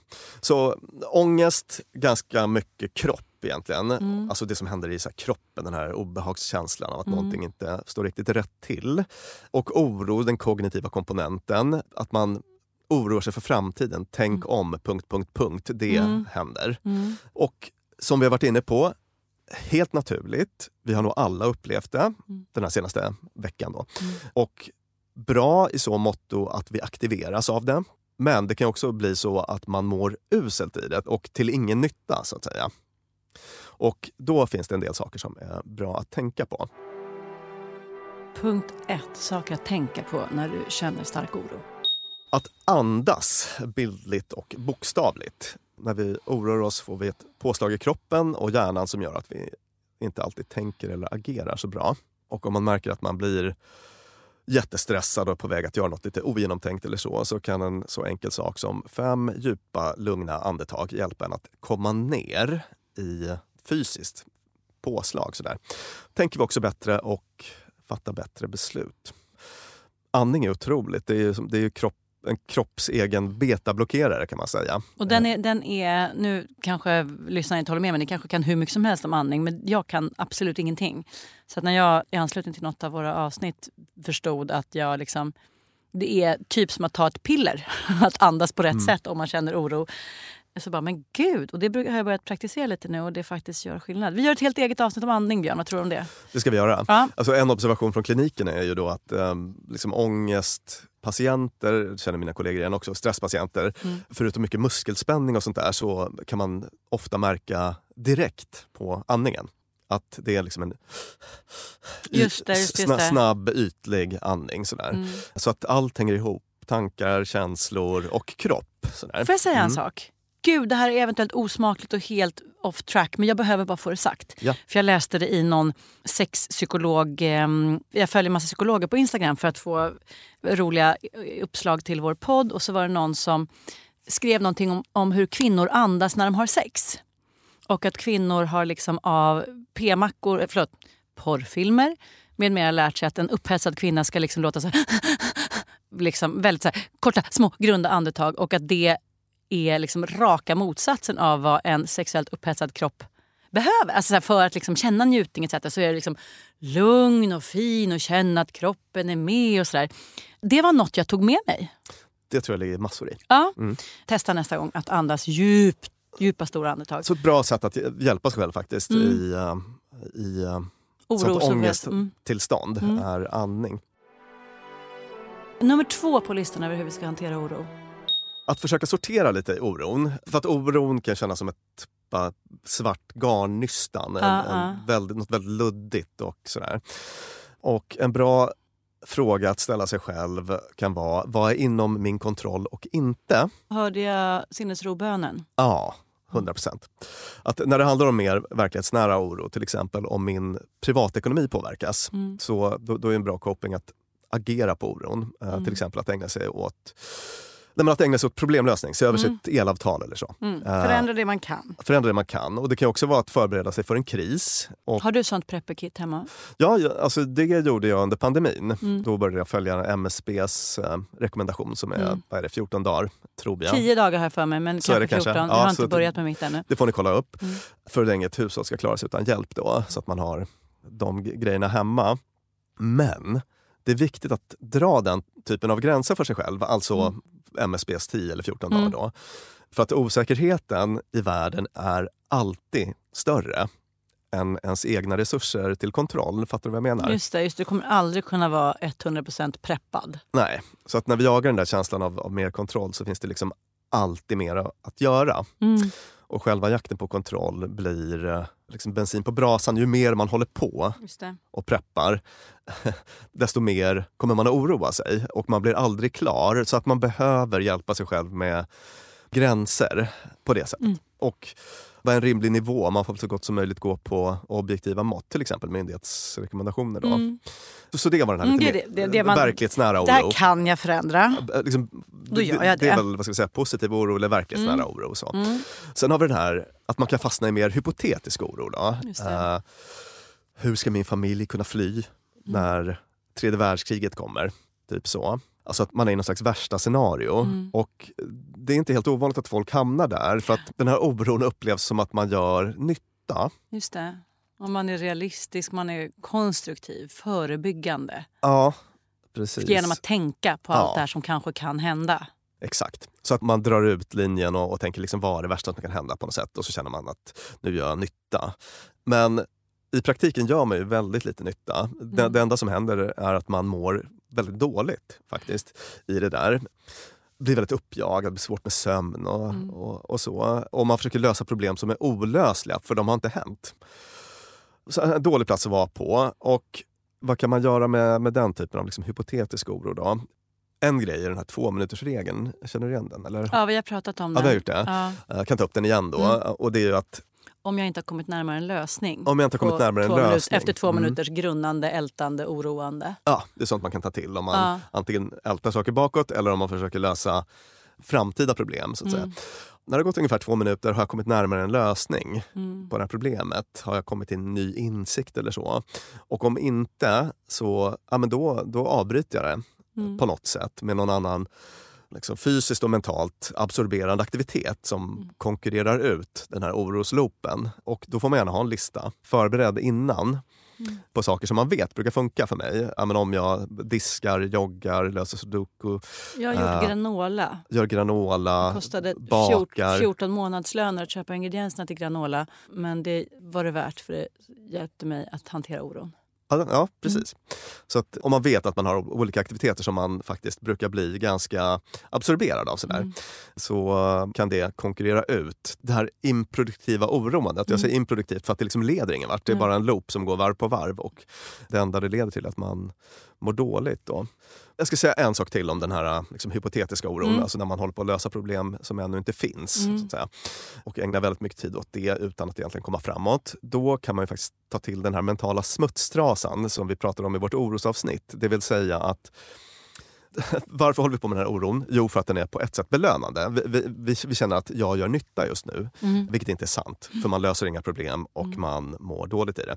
så ångest, ganska mycket kropp egentligen. Mm. Alltså det som händer i så kroppen, den här obehagskänslan av att Mm. någonting inte står riktigt rätt till. Och oro, den kognitiva komponenten, att man oroar sig för framtiden. Tänk om, punkt, punkt, punkt. Det Mm. händer. Mm. Och som vi har varit inne på, helt naturligt, vi har nog alla upplevt det den här senaste veckan. Då. Och bra i så motto att vi aktiveras av det. Men det kan också bli så att man mår uselt i det och till ingen nytta så att säga. Och då finns det en del saker som är bra att tänka på. Punkt ett, saker att tänka på när du känner stark oro. Att andas bildligt och bokstavligt. När vi oroar oss får vi ett påslag i kroppen och hjärnan som gör att vi inte alltid tänker eller agerar så bra. Och om man märker att man blir jättestressad och på väg att göra något lite ogenomtänkt eller så, så kan en så enkel sak som fem djupa, lugna andetag hjälpa en att komma ner i fysiskt påslag. Sådär. Tänker vi också bättre och fattar bättre beslut. Andning är otroligt. Det är ju, det är ju kropp, en kropps egen betablockerare kan man säga. Och den är, den är, nu kanske lyssnarna inte håller med men ni kanske kan hur mycket som helst om andning men jag kan absolut ingenting. Så när jag i anslutning till något av våra avsnitt förstod att jag liksom det är typ som att ta ett piller, att andas på rätt Mm. sätt om man känner oro. Så bara, men gud, och det har jag börjat praktisera lite nu och det faktiskt gör skillnad. Vi gör ett helt eget avsnitt om andning Björn, vad tror du om det? Det ska vi göra. Ja. Alltså en observation från kliniken är ju då att um, liksom ångestpatienter, det känner mina kollegor igen också, stresspatienter, Mm. förutom mycket muskelspänning och sånt där så kan man ofta märka direkt på andningen att det är liksom en Just det, just det. snabb, ytlig andning. Sådär. Mm. Så att allt hänger ihop. Tankar, känslor och kropp. Sådär. Får jag säga en Mm. sak? Gud det här är eventuellt osmakligt och helt off track men jag behöver bara få det sagt. Ja. För jag läste det i någon sexpsykolog, eh, jag följer massa psykologer på Instagram för att få roliga uppslag till vår podd och så var det någon som skrev någonting om, om hur kvinnor andas när de har sex. Och att kvinnor har liksom av p-mackor, eh, förlåt, porrfilmer med mera lärt sig att en upphetsad kvinna ska liksom låta så här, liksom väldigt så här, korta, små, grunda andetag och att det är liksom raka motsatsen av vad en sexuellt upphetsad kropp behöver. Alltså för att liksom känna njutning etc. så är det liksom lugn och fin och känna att kroppen är med och sådär. Det var något jag tog med mig. Det tror jag ligger massor i. Ja. Mm. Testa nästa gång att andas djupt, djupa stora andetag. Så ett bra sätt att hjälpa sig själv faktiskt Mm. i, uh, i uh, Oro, sånt så- ångesttillstånd Mm. är andning. Nummer två på listan över hur vi ska hantera oro. Att försöka sortera lite oron. För att oron kan kännas som ett bara svart garnnystan. En, Ja, en väldigt, något väldigt luddigt och sådär. Och en bra fråga att ställa sig själv kan vara, vad är inom min kontroll och inte? Hörde jag sinnesrobönen? Ja, 100 procent. Att när det handlar om mer verklighetsnära oro, till exempel om min privatekonomi påverkas, Mm. så då, då är en bra koppling att agera på oron. Eh, Mm. Till exempel att ägna sig åt Nej, men att ägna sig åt problemlösning, se över Mm. sitt elavtal eller så. Mm. Eh, Förändra det man kan. förändra det man kan. Och det kan också vara att förbereda sig för en kris. Och, Har du sånt prepperkit hemma? ja, ja, alltså det gjorde jag under pandemin. Mm. Då började jag följa MSBs eh, rekommendation som är, Mm. vad är det, 14 dagar, tror jag. Tio dagar har jag för mig, men Så kanske det 14. kanske. jag Ja, har inte börjat med mitt ännu. Det får ni kolla upp. Mm. För länge ett hushåll ska klara sig utan hjälp då, så att man har de grejerna hemma. Men det är viktigt att dra den typen av gränser för sig själv, alltså Mm. MSBs 10 eller 14 Mm. dagar. Då. För att osäkerheten i världen är alltid större än ens egna resurser till kontroll. Fattar du vad jag menar? Just det, just det, du kommer aldrig kunna vara 100% preppad. Nej, så att när vi jagar den där känslan av, av mer kontroll så finns det liksom alltid mer att göra. Mm. Och själva jakten på kontroll blir eh, liksom bensin på brasan. Ju mer man håller på och preppar, desto mer kommer man att oroa sig. Och man blir aldrig klar, så att man behöver hjälpa sig själv med gränser på det sättet. Mm. Och vad är en rimlig nivå? Man får så gott som möjligt gå på objektiva mått, till exempel myndighetsrekommendationer. Då. Mm. Så det var den här Mm, lite är mer det- det- det man- verklighetsnära oro. Det här kan jag förändra. Liksom, Då gör jag det är det. väl vad ska vi säga, positiv oro eller verklighetsnära Mm. oro. Så. Mm. Sen har vi den här att man kan fastna i mer hypotetisk oro. Då. Eh, hur ska min familj kunna fly Mm. när tredje världskriget kommer? Typ så. Alltså att man är i någon slags värsta scenario. Mm. Och det är inte helt ovanligt att folk hamnar där för att den här oron upplevs som att man gör nytta. Just det. Om man är realistisk, man är konstruktiv, förebyggande. Ja, precis. Genom att tänka på allt Ja. det här som kanske kan hända. Exakt. Så att man drar ut linjen och, och tänker liksom vad är det värsta som kan hända på något sätt och så känner man att nu gör jag nytta. Men i praktiken gör man ju väldigt lite nytta. Det, Mm. det enda som händer är att man mår väldigt dåligt faktiskt i det där. Blir väldigt uppjagad, blir svårt med sömn och, Mm. och, och så. Och man försöker lösa problem som är olösliga för de har inte hänt. Så en dålig plats att vara på. Och vad kan man göra med, med den typen av liksom hypotetisk oro då? En grej är den här två minuters regeln. Känner du igen den? Eller? Ja, vi har pratat om Ja, det. vi har gjort det. Ja. Jag kan ta upp den igen då. Mm. Och det är att Om jag inte har kommit närmare en lösning. Om jag inte har kommit närmare en minuter- lösning. Efter två Mm. minuters grunnande, ältande, oroande. ja, det är sånt man kan ta till om man Ja. antingen ältar saker bakåt eller om man försöker lösa framtida problem. så att Mm. säga. När det har gått ungefär två minuter har jag kommit närmare en lösning Mm. på det här problemet. Har jag kommit till en ny insikt eller så? Och om inte, så ja, men då, då avbryter jag det Mm. på något sätt med någon annan liksom, fysiskt och mentalt absorberande aktivitet som Mm. konkurrerar ut den här orosloopen. Och då får man gärna ha en lista förberedd innan Mm. på saker som man vet brukar funka för mig. Ja, men om jag diskar, joggar, löser sudoku, Jag har gjort eh, granola. gör granola, Det kostade bakar. 14 månadslöner att köpa ingredienserna till granola. Men det var det värt för det hjälpte mig att hantera oron. Ja, ja precis. Så att om man vet att man har olika aktiviteter som man faktiskt brukar bli ganska absorberad av sådär, Mm. så kan det konkurrera ut det här improduktiva oroandet. Jag säger improduktivt för att det liksom leder ingen vart. Det är Mm. bara en loop som går varv på varv och det enda det leder till är att man mår dåligt. Då. Jag ska säga en sak till om den här liksom, hypotetiska oron, Mm. alltså när man håller på att lösa problem som ännu inte finns. Mm. Så att säga. Och ägnar väldigt mycket tid åt det utan att egentligen komma framåt. Då kan man ju faktiskt ta till den här mentala smutstrasan som vi pratade om i vårt orosavsnitt. Det vill säga att varför håller vi på med den här oron? Jo, för att den är på ett sätt belönande. Vi, vi, vi, vi känner att jag gör nytta just nu, Mm. vilket inte är sant. För man löser inga problem och Mm. man mår dåligt i det.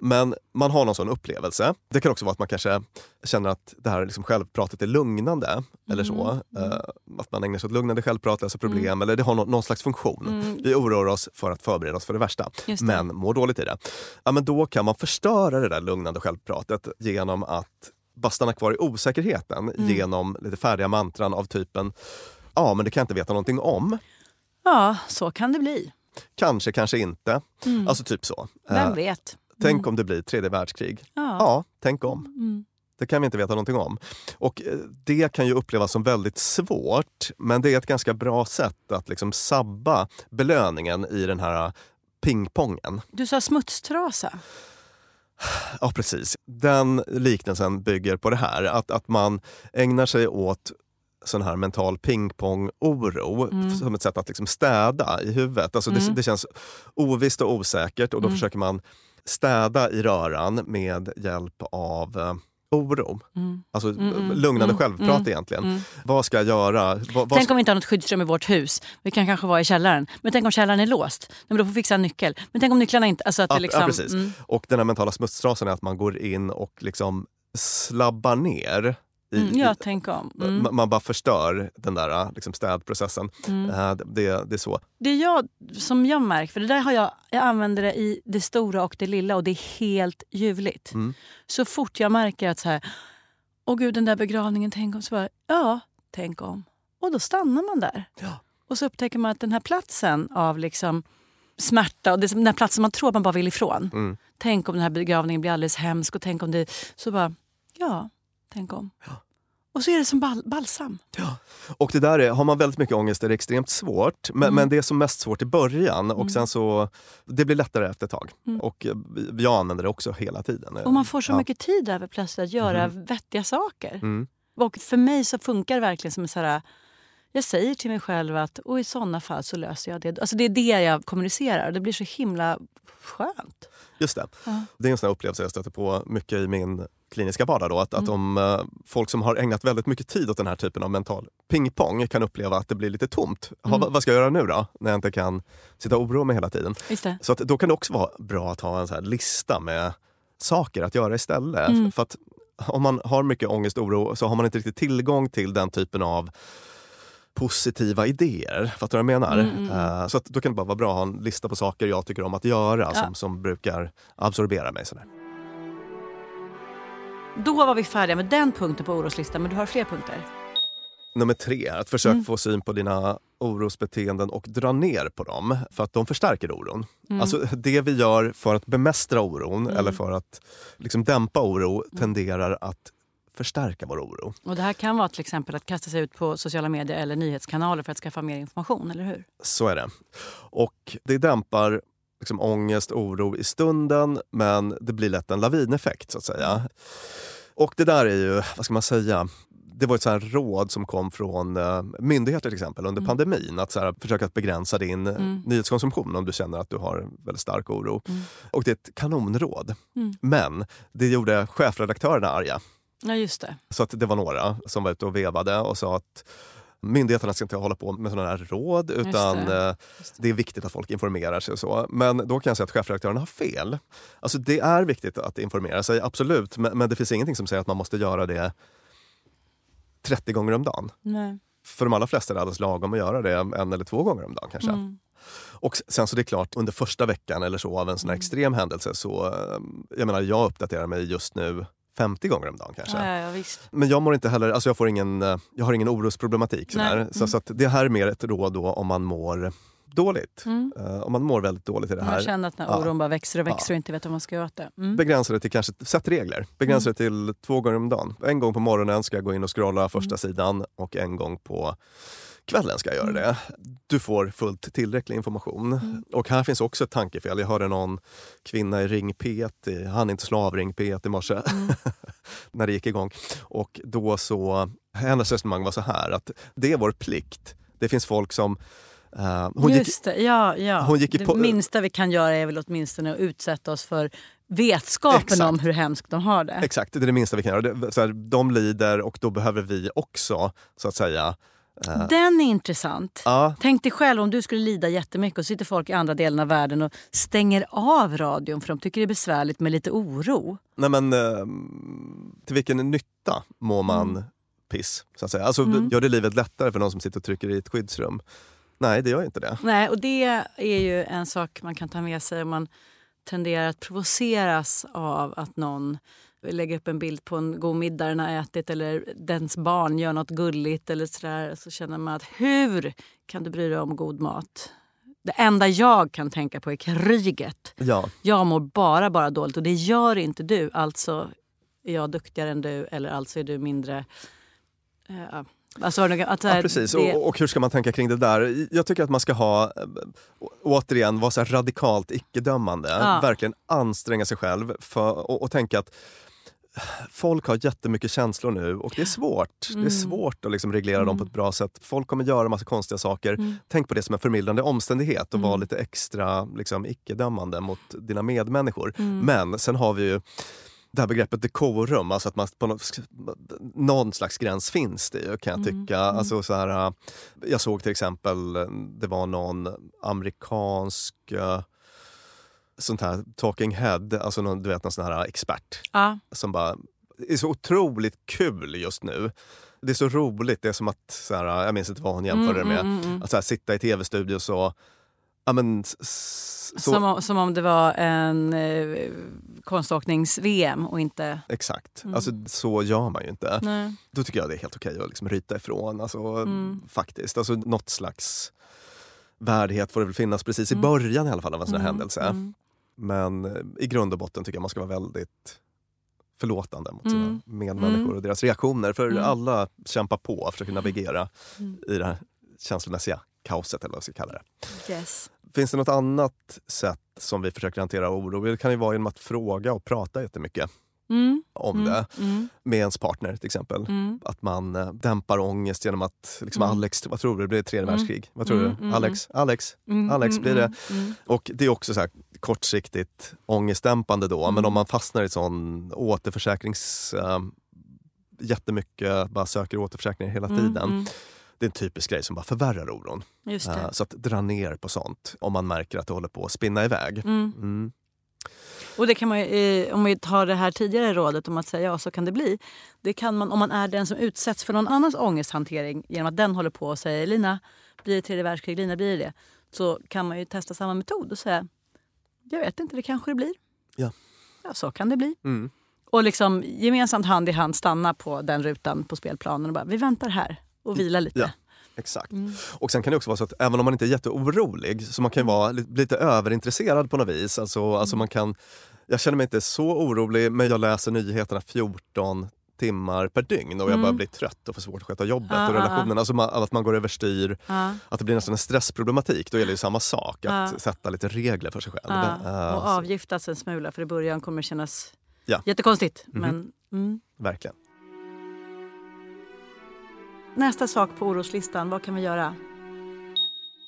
Men man har någon sån upplevelse. Det kan också vara att man kanske känner att det här liksom självpratet är lugnande. Eller så. Mm. Eh, att man ägnar sig åt lugnande självprat, löser problem. Eller det har någon, någon slags funktion. Mm. Vi oroar oss för att förbereda oss för det värsta. Det. Men mår dåligt i det. Ja, men då kan man förstöra det där lugnande självpratet genom att bara stanna kvar i osäkerheten Mm. genom lite färdiga mantran av typen Ja, men det kan jag inte veta någonting om. Ja, så kan det bli. Kanske, kanske inte. Mm. Alltså typ så. Vem Eh, vet? Tänk om det blir tredje världskrig. Ja. Ja, tänk om. Mm. Det kan vi inte veta någonting om. Och eh, det kan ju upplevas som väldigt svårt, men det är ett ganska bra sätt att liksom sabba belöningen i den här pingpongen. Du sa smutstrasa. Ja, precis. Den liknelsen bygger på det här. Att, att man ägnar sig åt sån här mental pingpong-oro Mm. som ett sätt att liksom städa i huvudet. Alltså det, Mm. det känns ovisst och osäkert och då Mm. försöker man städa i röran med hjälp av eh, oro. Mm. Alltså Mm, mm, lugnande mm, självprat mm, egentligen. mm. Vad ska jag göra? Vad, vad Tänk ska... om vi inte har något skyddsrum i vårt hus. Vi kan kanske vara i källaren. Men tänk om källaren är låst. Nej, Men då får vi fixa en nyckel. Men tänk om nycklarna inte... Alltså att det Ja, liksom, ja, precis. Mm. Och den här mentala smutstrasan är att man går in och liksom slabbar ner. I, Mm, ja, i- tänk om. Mm. Ma- Man bara förstör den där liksom städprocessen. Mm. Eh, Det, det är så. Det jag, som jag märker, för det där har jag, jag använder det i det stora och det lilla och det är helt ljuvligt. Mm. Så fort jag märker att så här, åh gud den där begravningen, tänk om, så bara, ja, tänk om. Och då stannar man där. Och så upptäcker man att den här platsen av liksom smärta och det, den här platsen man tror man bara vill ifrån. Mm. Tänk om den här begravningen blir alldeles hemsk och tänk om det... Så bara, ja, tänk om. Och så är det som bal, balsam. Och det där är, har man väldigt mycket ångest är det extremt svårt. Men, Mm. men det är som mest svårt i början och Mm. sen så det blir lättare efter ett tag. Mm. Och eh, jag använder det också hela tiden. Och man får så Ja. mycket tid över plötsligt att göra vettiga saker. Mm. Och för mig så funkar det verkligen som en så här... Jag säger till mig själv att och i såna fall så löser jag det. Alltså det är det jag kommunicerar. Det blir så himla skönt. Just det. Ja. Det är en sån här upplevelse jag stöter på mycket i min kliniska vardag. Då, att, att Mm. om eh, folk som har ägnat väldigt mycket tid åt den här typen av mental pingpong kan uppleva att det blir lite tomt. Ha, Mm. vad- ska jag göra nu då? När jag inte kan sitta och oroa mig hela tiden. Just det. Så att, då kan det också vara bra att ha en så lista med saker att göra istället. Mm. För att om man har mycket ångest och oro så har man inte riktigt tillgång till den typen av positiva idéer. Fattar du vad jag menar? Mm, mm, mm. Eh, så att då kan det bara vara bra att ha en lista på saker jag tycker om att göra Ja. som, som brukar absorbera mig. Sådär. Då var vi färdiga med den punkten på oroslistan. Men du har fler punkter. Nummer tre, att försöka Mm. få syn på dina orosbeteenden och dra ner på dem för att de förstärker oron. Mm. Alltså det vi gör för att bemästra oron Mm. eller för att liksom dämpa oro tenderar att förstärka vår oro. Och det här kan vara till exempel att kasta sig ut på sociala medier eller nyhetskanaler för att skaffa mer information, eller hur? Så är det. Och det dämpar liksom ångest, oro i stunden men det blir lätt en lavineffekt så att säga. Och det där är ju, vad ska man säga, det var ett så här råd som kom från eh, myndigheter till exempel under Mm. pandemin. Att så här, försöka att begränsa din eh, Mm. nyhetskonsumtion om du känner att du har väldigt stark oro. Mm. Och det är ett kanonråd. Mm. Men det gjorde chefredaktörerna arga. Ja, just det. Så att det var några som var ute och vevade och sa att myndigheterna ska inte hålla på med sådana här råd utan det. eh, det är viktigt att folk informerar sig och så. Men då kan jag säga att chefredaktörerna har fel. Alltså det är viktigt att informera sig, absolut. Men, men det finns ingenting som säger att man måste göra det 30 gånger om dagen. Nej. För de allra flesta är det alldeles lagom att göra det en eller två gånger om dagen kanske. Mm. Och sen så det är klart, under första veckan eller så av en sån här Mm. extrem händelse så, eh, jag menar jag uppdaterar mig just nu 50 gånger om dagen kanske. Ja, ja. Men jag mår inte heller, alltså jag, får ingen, eh, jag har ingen orosproblematik. Sådär. Så, Mm. så att det här är mer ett råd då om man mår dåligt. Mm. Eh, om man mår väldigt dåligt i det här. Man känner att den här ja. oron bara växer och växer Ja. och inte vet vad man ska göra åt det. Mm. Begränsa det till kanske, sätt regler. Begränsa Mm. det till två gånger om dagen. En gång på morgonen ska jag gå in och scrolla första Mm. sidan och en gång på kvällen ska jag göra Mm. det. Du får fullt tillräcklig information. Mm. Och här finns också ett tankefel. Jag hörde någon kvinna i Ring P1, i- han är inte slav Ring P1 i morse, Mm. när det gick igång. Och då så, hennes resonemang var så här att det är vår plikt. Det finns folk som eh, hon gick, Just det, ja. ja. hon gick det minsta vi kan göra är väl åtminstone att utsätta oss för vetskapen Exakt. om hur hemskt de har det. Exakt, det är det minsta vi kan göra. Det, så här, de lider och då behöver vi också, så att säga... eh, Den är intressant. ja, Tänk dig själv om du skulle lida jättemycket och sitter folk i andra delen av världen och stänger av radion för de tycker det är besvärligt med lite oro. nej men, eh, till vilken nytta mår man piss? Så att säga? Alltså, Mm. Gör det livet lättare för någon som sitter och trycker i ett skyddsrum? Nej, det gör inte det. Nej, och det är ju en sak man kan ta med sig om man tenderar att provoceras av att någon lägger upp en bild på en god middag den har ätit eller dens barn gör något gulligt eller sådär. Så känner man att hur kan du bry dig om god mat? Det enda jag kan tänka på är kriget. Ja, Jag mår bara, bara dåligt och det gör inte du. Alltså är jag duktigare än du eller alltså är du mindre... Uh, alltså, att, ja precis. det- Och, och hur ska man tänka kring det där? Jag tycker att man ska ha, eh, återigen, vara så radikalt icke-dömande. Ja. Verkligen anstränga sig själv för, och, och tänka att folk har jättemycket känslor nu och det är svårt. Det Mm. är svårt att liksom reglera dem på ett bra sätt. Folk kommer göra massa konstiga saker. Mm. Tänk på det som en förmildrande omständighet och Mm. vara lite extra liksom, icke-dömande mot dina medmänniskor. Mm. Men sen har vi ju det här begreppet dekorum, alltså att man på något, någon slags gräns finns det ju kan jag Mm, tycka. mm. Alltså så här, äh, jag såg till exempel, äh, det var någon amerikansk äh, sånt här talking head, alltså någon, du vet någon sån här expert ja. som bara, det är så otroligt kul just nu. Det är så roligt, det är som att, så här, jag minns inte vad hon jämförde det med, Mm, mm, mm. att här, sitta i tv-studio så, ja men Som, om, som om det var en eh, konståknings-VM och inte... Exakt, Mm. alltså så gör man ju inte. Nej. Då tycker jag det är helt okej att liksom ryta ifrån. Alltså, Mm. Faktiskt, alltså, något slags värdighet får det väl finnas precis i Mm. början i alla fall av en sån här Mm, händelse. Mm. Men eh, i grund och botten tycker jag man ska vara väldigt förlåtande mot sina Mm. medmänniskor Mm. och deras reaktioner. För Mm. alla kämpar på och försöker navigera Mm. i det här känslomässiga kaoset eller vad ska kalla det. Yes. Finns det något annat sätt som vi försöker hantera oro? Det kan ju vara genom att fråga och prata jättemycket Mm. om Mm. det. Mm. Med ens partner till exempel. Mm. Att man eh, dämpar ångest genom att, liksom. Alex, vad tror du, det blir tredje världskrig? Vad tror du? Alex, Alex, Alex blir det. Och det är också så här kortsiktigt ångestdämpande då, men om man fastnar i sån återförsäkrings... Uh, jättemycket, bara söker återförsäkringar hela tiden. Det är en typisk grej som bara förvärrar oron. Eh, så att dra ner på sånt om man märker att det håller på att spinna iväg. Mm. Mm. Och det kan man, ju, om vi tar det här tidigare rådet om att säga ja, så kan det bli. Det kan man om man är den som utsätts för någon annans ångesthantering genom att den håller på och säger Lina, blir det tredje världskrig? Lina, blir det det? Så kan man ju testa samma metod och säga jag vet inte, det kanske det blir. Ja. Ja, så kan det bli. Mm. Och liksom gemensamt hand i hand stanna på den rutan på spelplanen och bara vi väntar här och vila lite. Ja. Exakt. Mm. Och sen kan det också vara så att även om man inte är jätteorolig så man kan vara lite, lite överintresserad på något vis. Alltså, alltså Mm. man kan, jag känner mig inte så orolig men jag läser nyheterna 14 timmar per dygn och jag Mm. börjar bli trött och får svårt att sköta jobbet Ja, och ja, ja. relationen. Alltså man, att man går överstyr, Ja. att det blir nästan en stressproblematik. Då gäller det samma sak, att Ja. sätta lite regler för sig själv. Ja, Eh, och avgiftas en smula för i början kommer det kännas Ja. jättekonstigt. Mhm. Men, mm. Verkligen. Nästa sak på oroslistan, vad kan vi göra?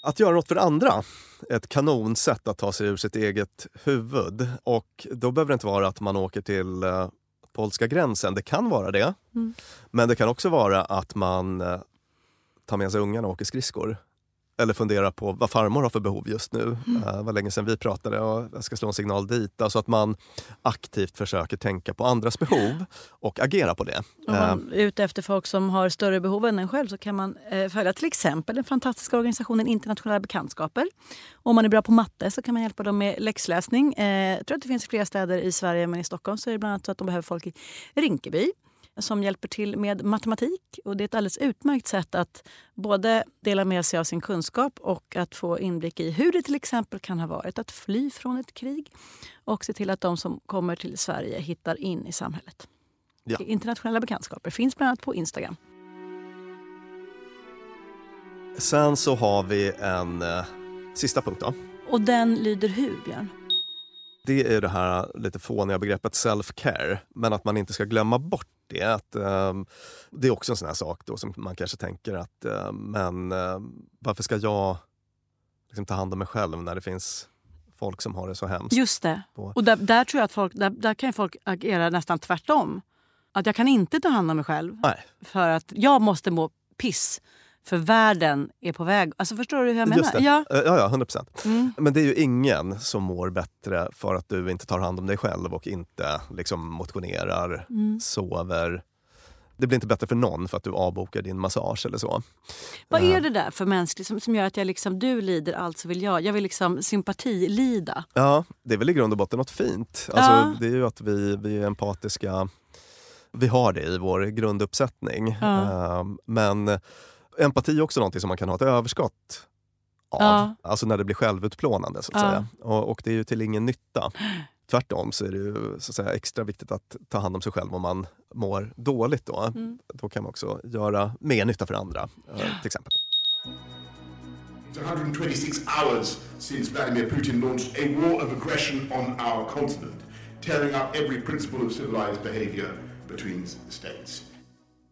Att göra något för andra ett kanonsätt att ta sig ur sitt eget huvud. Och då behöver det inte vara att man åker till eh, polska gränsen. Det kan vara det. Mm. Men det kan också vara att man eh, tar med sig ungarna och åker skridskor. Eller funderar på vad farmor har för behov just nu. Mm. Det var länge sedan vi pratade och jag ska slå en signal dit. Alltså att man aktivt försöker tänka på andras behov och agera på det. Är ute efter folk som har större behov än en själv så kan man eh, följa till exempel den fantastiska organisationen Internationella bekantskaper. Om man är bra på matte så kan man hjälpa dem med läxläsning. Eh, jag tror att det finns flera städer i Sverige men i Stockholm så är det bland annat så att de behöver folk i Rinkeby. Som hjälper till med matematik. Och Det är ett alldeles utmärkt sätt att både dela med sig av sin kunskap och att få inblick i hur det till exempel kan ha varit att fly från ett krig och se till att de som kommer till Sverige hittar in i samhället. Ja. Internationella bekantskaper finns bland annat på Instagram. Sen så har vi en eh, sista punkt då. Och den lyder hur, Björn? Det är det här lite fåniga begreppet self-care, men att man inte ska glömma bort det. Att, eh, det är också en sån här sak då som man kanske tänker att eh, men eh, varför ska jag liksom, ta hand om mig själv när det finns folk som har det så hemskt? Just det. Och där, där tror jag att folk, där, där kan folk agera nästan tvärtom. Att jag kan inte ta hand om mig själv Nej. för att jag måste må piss för världen är på väg. Alltså Förstår du hur jag menar? Det. Ja. Eh, ja, ja, 100 procent. Mm. Men det är ju ingen som mår bättre för att du inte tar hand om dig själv och inte liksom, motionerar, Mm. sover. Det blir inte bättre för någon för att du avbokar din massage eller så. Vad Eh, är det där för mänskligt som, som gör att jag liksom, du lider, alltså vill jag. Jag vill liksom sympatilida. Ja, det är väl i grund och botten något fint. Alltså, Ja. Det är ju att vi, vi är empatiska. Vi har det i vår grunduppsättning. Ja. Eh, Men empati är också någonting som man kan ha ett överskott av. Ja. Alltså när det blir självutplånande så att Ja. säga. Och, och det är ju till ingen nytta. Tvärtom så är det ju så att säga, extra viktigt att ta hand om sig själv om man mår dåligt. Då, Mm. då kan man också göra mer nytta för andra. eh, till exempel. It's 126 hours since Vladimir Putin launched a war of aggression on our continent, tearing up every principle of civilized behavior between the states.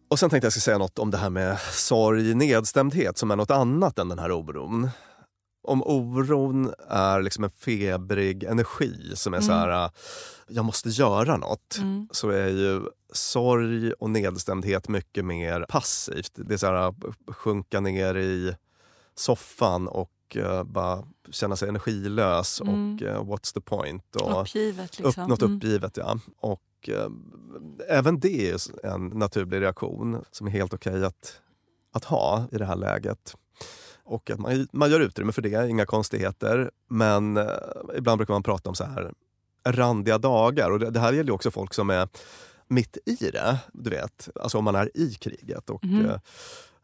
Och sen tänkte jag ska säga något om det här med sorg, nedstämdhet som är något annat än den här oron. Om oron är liksom en febrig energi som är så här, äh, jag måste göra något, Mm. så är ju sorg och nedstämdhet mycket mer passivt. Det är så här, äh, sjunka ner i soffan och äh, bara känna sig energilös Mm. och äh, what's the point? Och, Uppgivet liksom. upp, något Mm. uppgivet, ja. Och eh, även det är en naturlig reaktion som är helt okej att, att ha i det här läget. Och att man, man gör utrymme för det, inga konstigheter. Men eh, ibland brukar man prata om så här randiga dagar. Och det, det här gäller också folk som är mitt i det. Du vet, alltså om man är i kriget och Mhm. eh,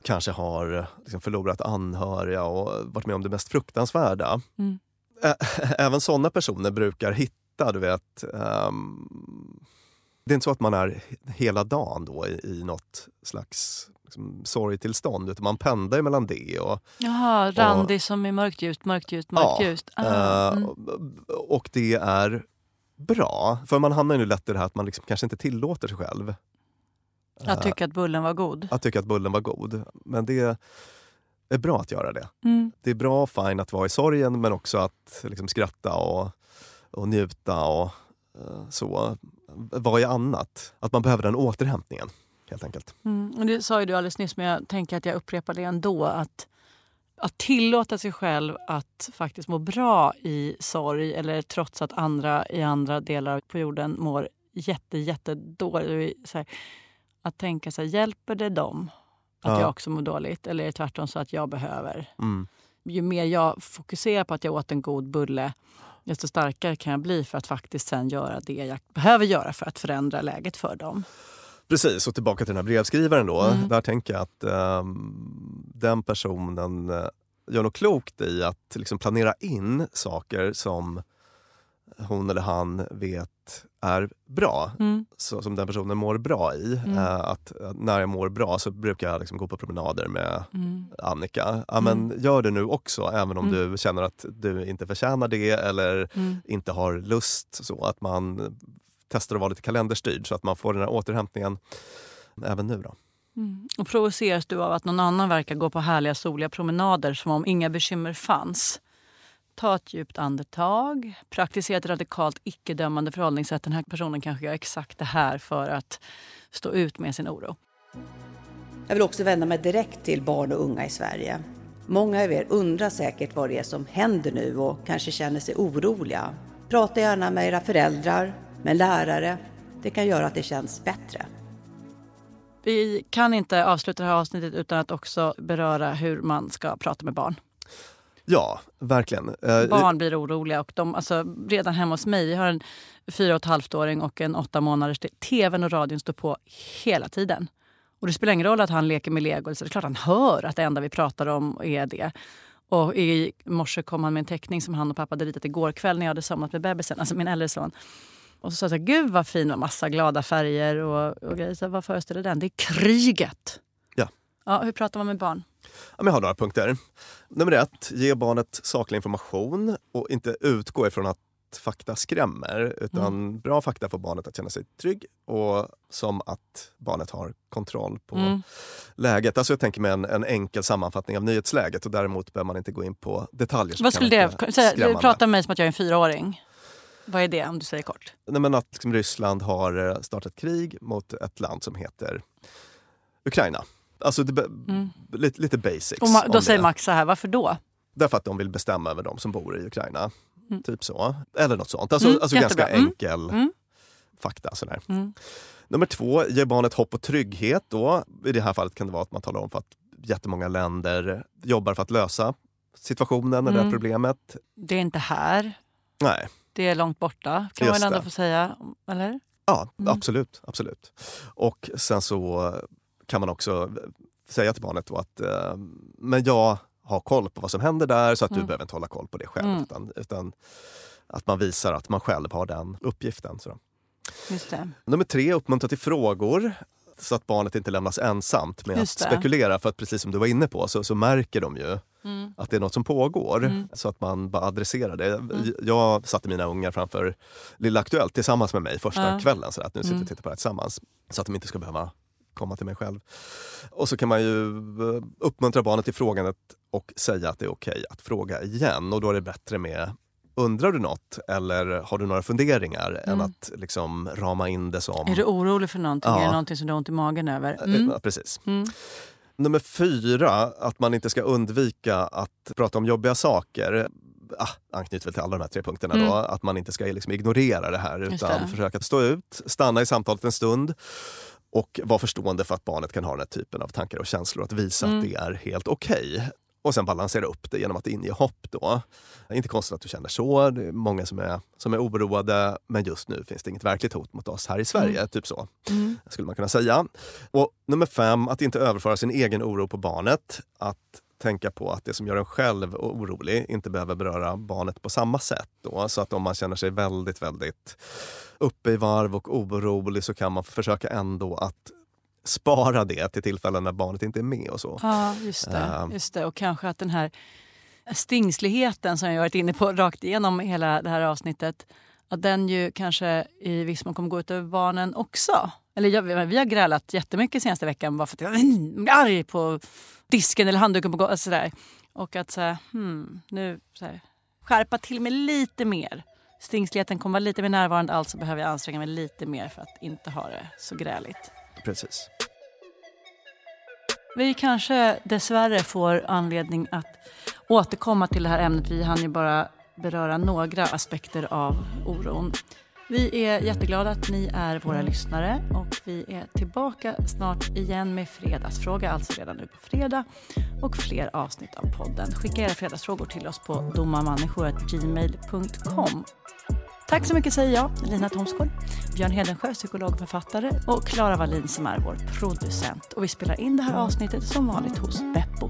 kanske har liksom förlorat anhöriga och varit med om det mest fruktansvärda. Mm. Ä- Även sådana personer brukar hitta, du vet... ehm, det är inte så att man är hela dagen då i, i något slags liksom, sorgtillstånd, utan man pendlar mellan det och... Jaha, randig som är mörkt ljust, mörkt ljust, mörkt. Ah, eh, mm. och- och det är bra. För man hamnar ju lätt i det här att man liksom kanske inte tillåter sig själv Jag tycker att bullen var god. att tycka att bullen var god. Men det är bra att göra det. Mm. Det är bra och fine att vara i sorgen men också att liksom skratta och, och njuta och eh, så. Vad är annat? Att man behöver den återhämtningen helt enkelt. Mm. Det sa ju du alldeles nyss, men jag tänker att jag upprepar det ändå. Att, att tillåta sig själv att faktiskt må bra i sorg eller trots att andra i andra delar på jorden mår jätte, jätte dåligt. Här, att tänka så här, hjälper det dem att Ja. jag också mår dåligt? Eller är det tvärtom så att jag behöver? Mm. Ju mer jag fokuserar på att jag åt en god bulle desto starkare kan jag bli för att faktiskt sen göra det jag behöver göra för att förändra läget för dem. Precis, och tillbaka till den här brevskrivaren då. Mm. Där tänker jag att ehm, den personen eh, gör nog klokt i att liksom planera in saker som hon eller han vet är bra. Mm. Så, som den personen mår bra i. Mm. Eh, att, att när jag mår bra så brukar jag liksom gå på promenader med Mm. Annika. Ja, men Gör det nu också, även om Mm. du känner att du inte förtjänar det eller Mm. inte har lust. Så att man testar att vara lite kalenderstyrd så att man får den här återhämtningen även nu. Då. Mm. Och provoceras du av att någon annan verkar gå på härliga soliga promenader som om inga bekymmer fanns? Ta ett djupt andetag. Praktisera ett radikalt icke-dömande förhållningssätt. Den här personen kanske gör exakt det här för att stå ut med sin oro. Jag vill också vända mig direkt till barn och unga i Sverige. Många av er undrar säkert vad det är som händer nu och kanske känner sig oroliga. Prata gärna med era föräldrar, med lärare. Det kan göra att det känns bättre. Vi kan inte avsluta det här avsnittet utan att också beröra hur man ska prata med barn. Ja, verkligen. Eh, Barn blir oroliga och de, alltså, redan hemma hos mig, vi har en fyra och ett halvt-åring och en åtta månaders. Tvn och radion står på hela tiden. Och det spelar ingen roll att han leker med lego. Så det är klart han hör att det enda vi pratar om är det. Och i morse kom han med en teckning som han och pappa hade ritat igår kväll när jag hade somnat med bebisen, alltså min äldre son. Och så sa jag så här, gud vad fin med massa glada färger och, och grejer. Så vad föreställer den? Det är kriget! Ja. hur pratar man med barn? Ja, jag har några punkter. Nummer ett, ge barnet saklig information och inte utgå ifrån att fakta skrämmer. Utan mm. bra fakta får barnet att känna sig trygg och som att barnet har kontroll på mm. läget. Alltså jag tänker mig en, en, enkel sammanfattning av nyhetsläget och däremot behöver man inte gå in på detaljer. Vad skulle det säga? Du pratar med mig som att jag är en fyraåring. Vad är det om du säger kort? Nej, men att liksom, Ryssland har eh, startat krig mot ett land som heter Ukraina. Alltså det, mm. lite, lite basics. Och då säger det. Max så här, varför då? Därför att de vill bestämma över de som bor i Ukraina. Mm. Typ så. Eller något sånt. Alltså, mm, alltså ganska mm. enkel mm. fakta. Sådär. Mm. Nummer två, ge barnet hopp och trygghet. Då. I det här fallet kan det vara att man talar om för att jättemånga länder jobbar för att lösa situationen eller mm. problemet. Det är inte här. Nej. Det är långt borta, kan Just man ändå det. få säga? Eller? Ja, absolut. absolut. Och sen så kan man också säga till barnet att eh, men jag har koll på vad som händer där så att mm. du behöver inte hålla koll på det själv. Mm. Utan, utan, att man visar att man själv har den uppgiften. Så. Nummer tre, uppmuntra till frågor så att barnet inte lämnas ensamt med att spekulera. För att precis som du var inne på så, så märker de ju mm. att det är något som pågår. Mm. Så att man bara adresserar det. Mm. Jag satte mina ungar framför Lilla Aktuellt tillsammans med mig första ja. kvällen. Så att nu sitter vi och mm. tittar på det här tillsammans. Så att de inte ska behöva komma till mig själv. Och så kan man ju eh, uppmuntra barnet till frågandet och säga att det är okej okay att fråga igen. Och då är det bättre med Undrar du något eller har du några funderingar mm. än att liksom rama in det som... Är du orolig för någonting? Ja. Är det någonting som du har ont i magen över? Eh, mm. Ja, precis. Mm. Nummer fyra, att man inte ska undvika att prata om jobbiga saker. Ah, anknyter väl till alla de här tre punkterna. Då, mm. att man inte ska liksom ignorera det här utan det. försöka stå ut, stanna i samtalet en stund och vara förstående för att barnet kan ha den här typen av tankar och känslor. Att visa mm. att det är helt okej. Okay. Och sen balansera upp det genom att inge hopp. Då. Inte konstigt att du känner så. Det är många som är, som är oroade. Men just nu finns det inget verkligt hot mot oss här i Sverige. Mm. Typ så mm. skulle man kunna säga. Och nummer fem, att inte överföra sin egen oro på barnet. Att tänka på att det som gör en själv orolig inte behöver beröra barnet på samma sätt. Då. Så att om man känner sig väldigt, väldigt uppe i varv och orolig så kan man försöka ändå att spara det till tillfällen när barnet inte är med. och så. Ja, just det. Uh, just det. Och kanske att den här stingsligheten som jag varit inne på rakt igenom hela det här avsnittet att den ju kanske i viss mån kommer gå ut över barnen också. Eller jag, vi har grälat jättemycket senaste veckan bara för att jag är arg på disken eller handduken på golvet. Sådär. Och att så här, hmm, nu så här, skärpa till mig lite mer. Stingsligheten kommer vara lite mer närvarande, alltså behöver jag anstränga mig lite mer för att inte ha det så gräligt. Precis. Vi kanske dessvärre får anledning att återkomma till det här ämnet. Vi hann ju bara beröra några aspekter av oron. Vi är jätteglada att ni är våra lyssnare och vi är tillbaka snart igen med Fredagsfråga, alltså redan nu på fredag och fler avsnitt av podden. Skicka era fredagsfrågor till oss på domarmänniskor.gmail.com. Tack så mycket säger jag, Lina Thomsgård, Björn Hedensjö, psykolog och författare och Klara Wallin som är vår producent. Och vi spelar in det här avsnittet som vanligt hos Beppo.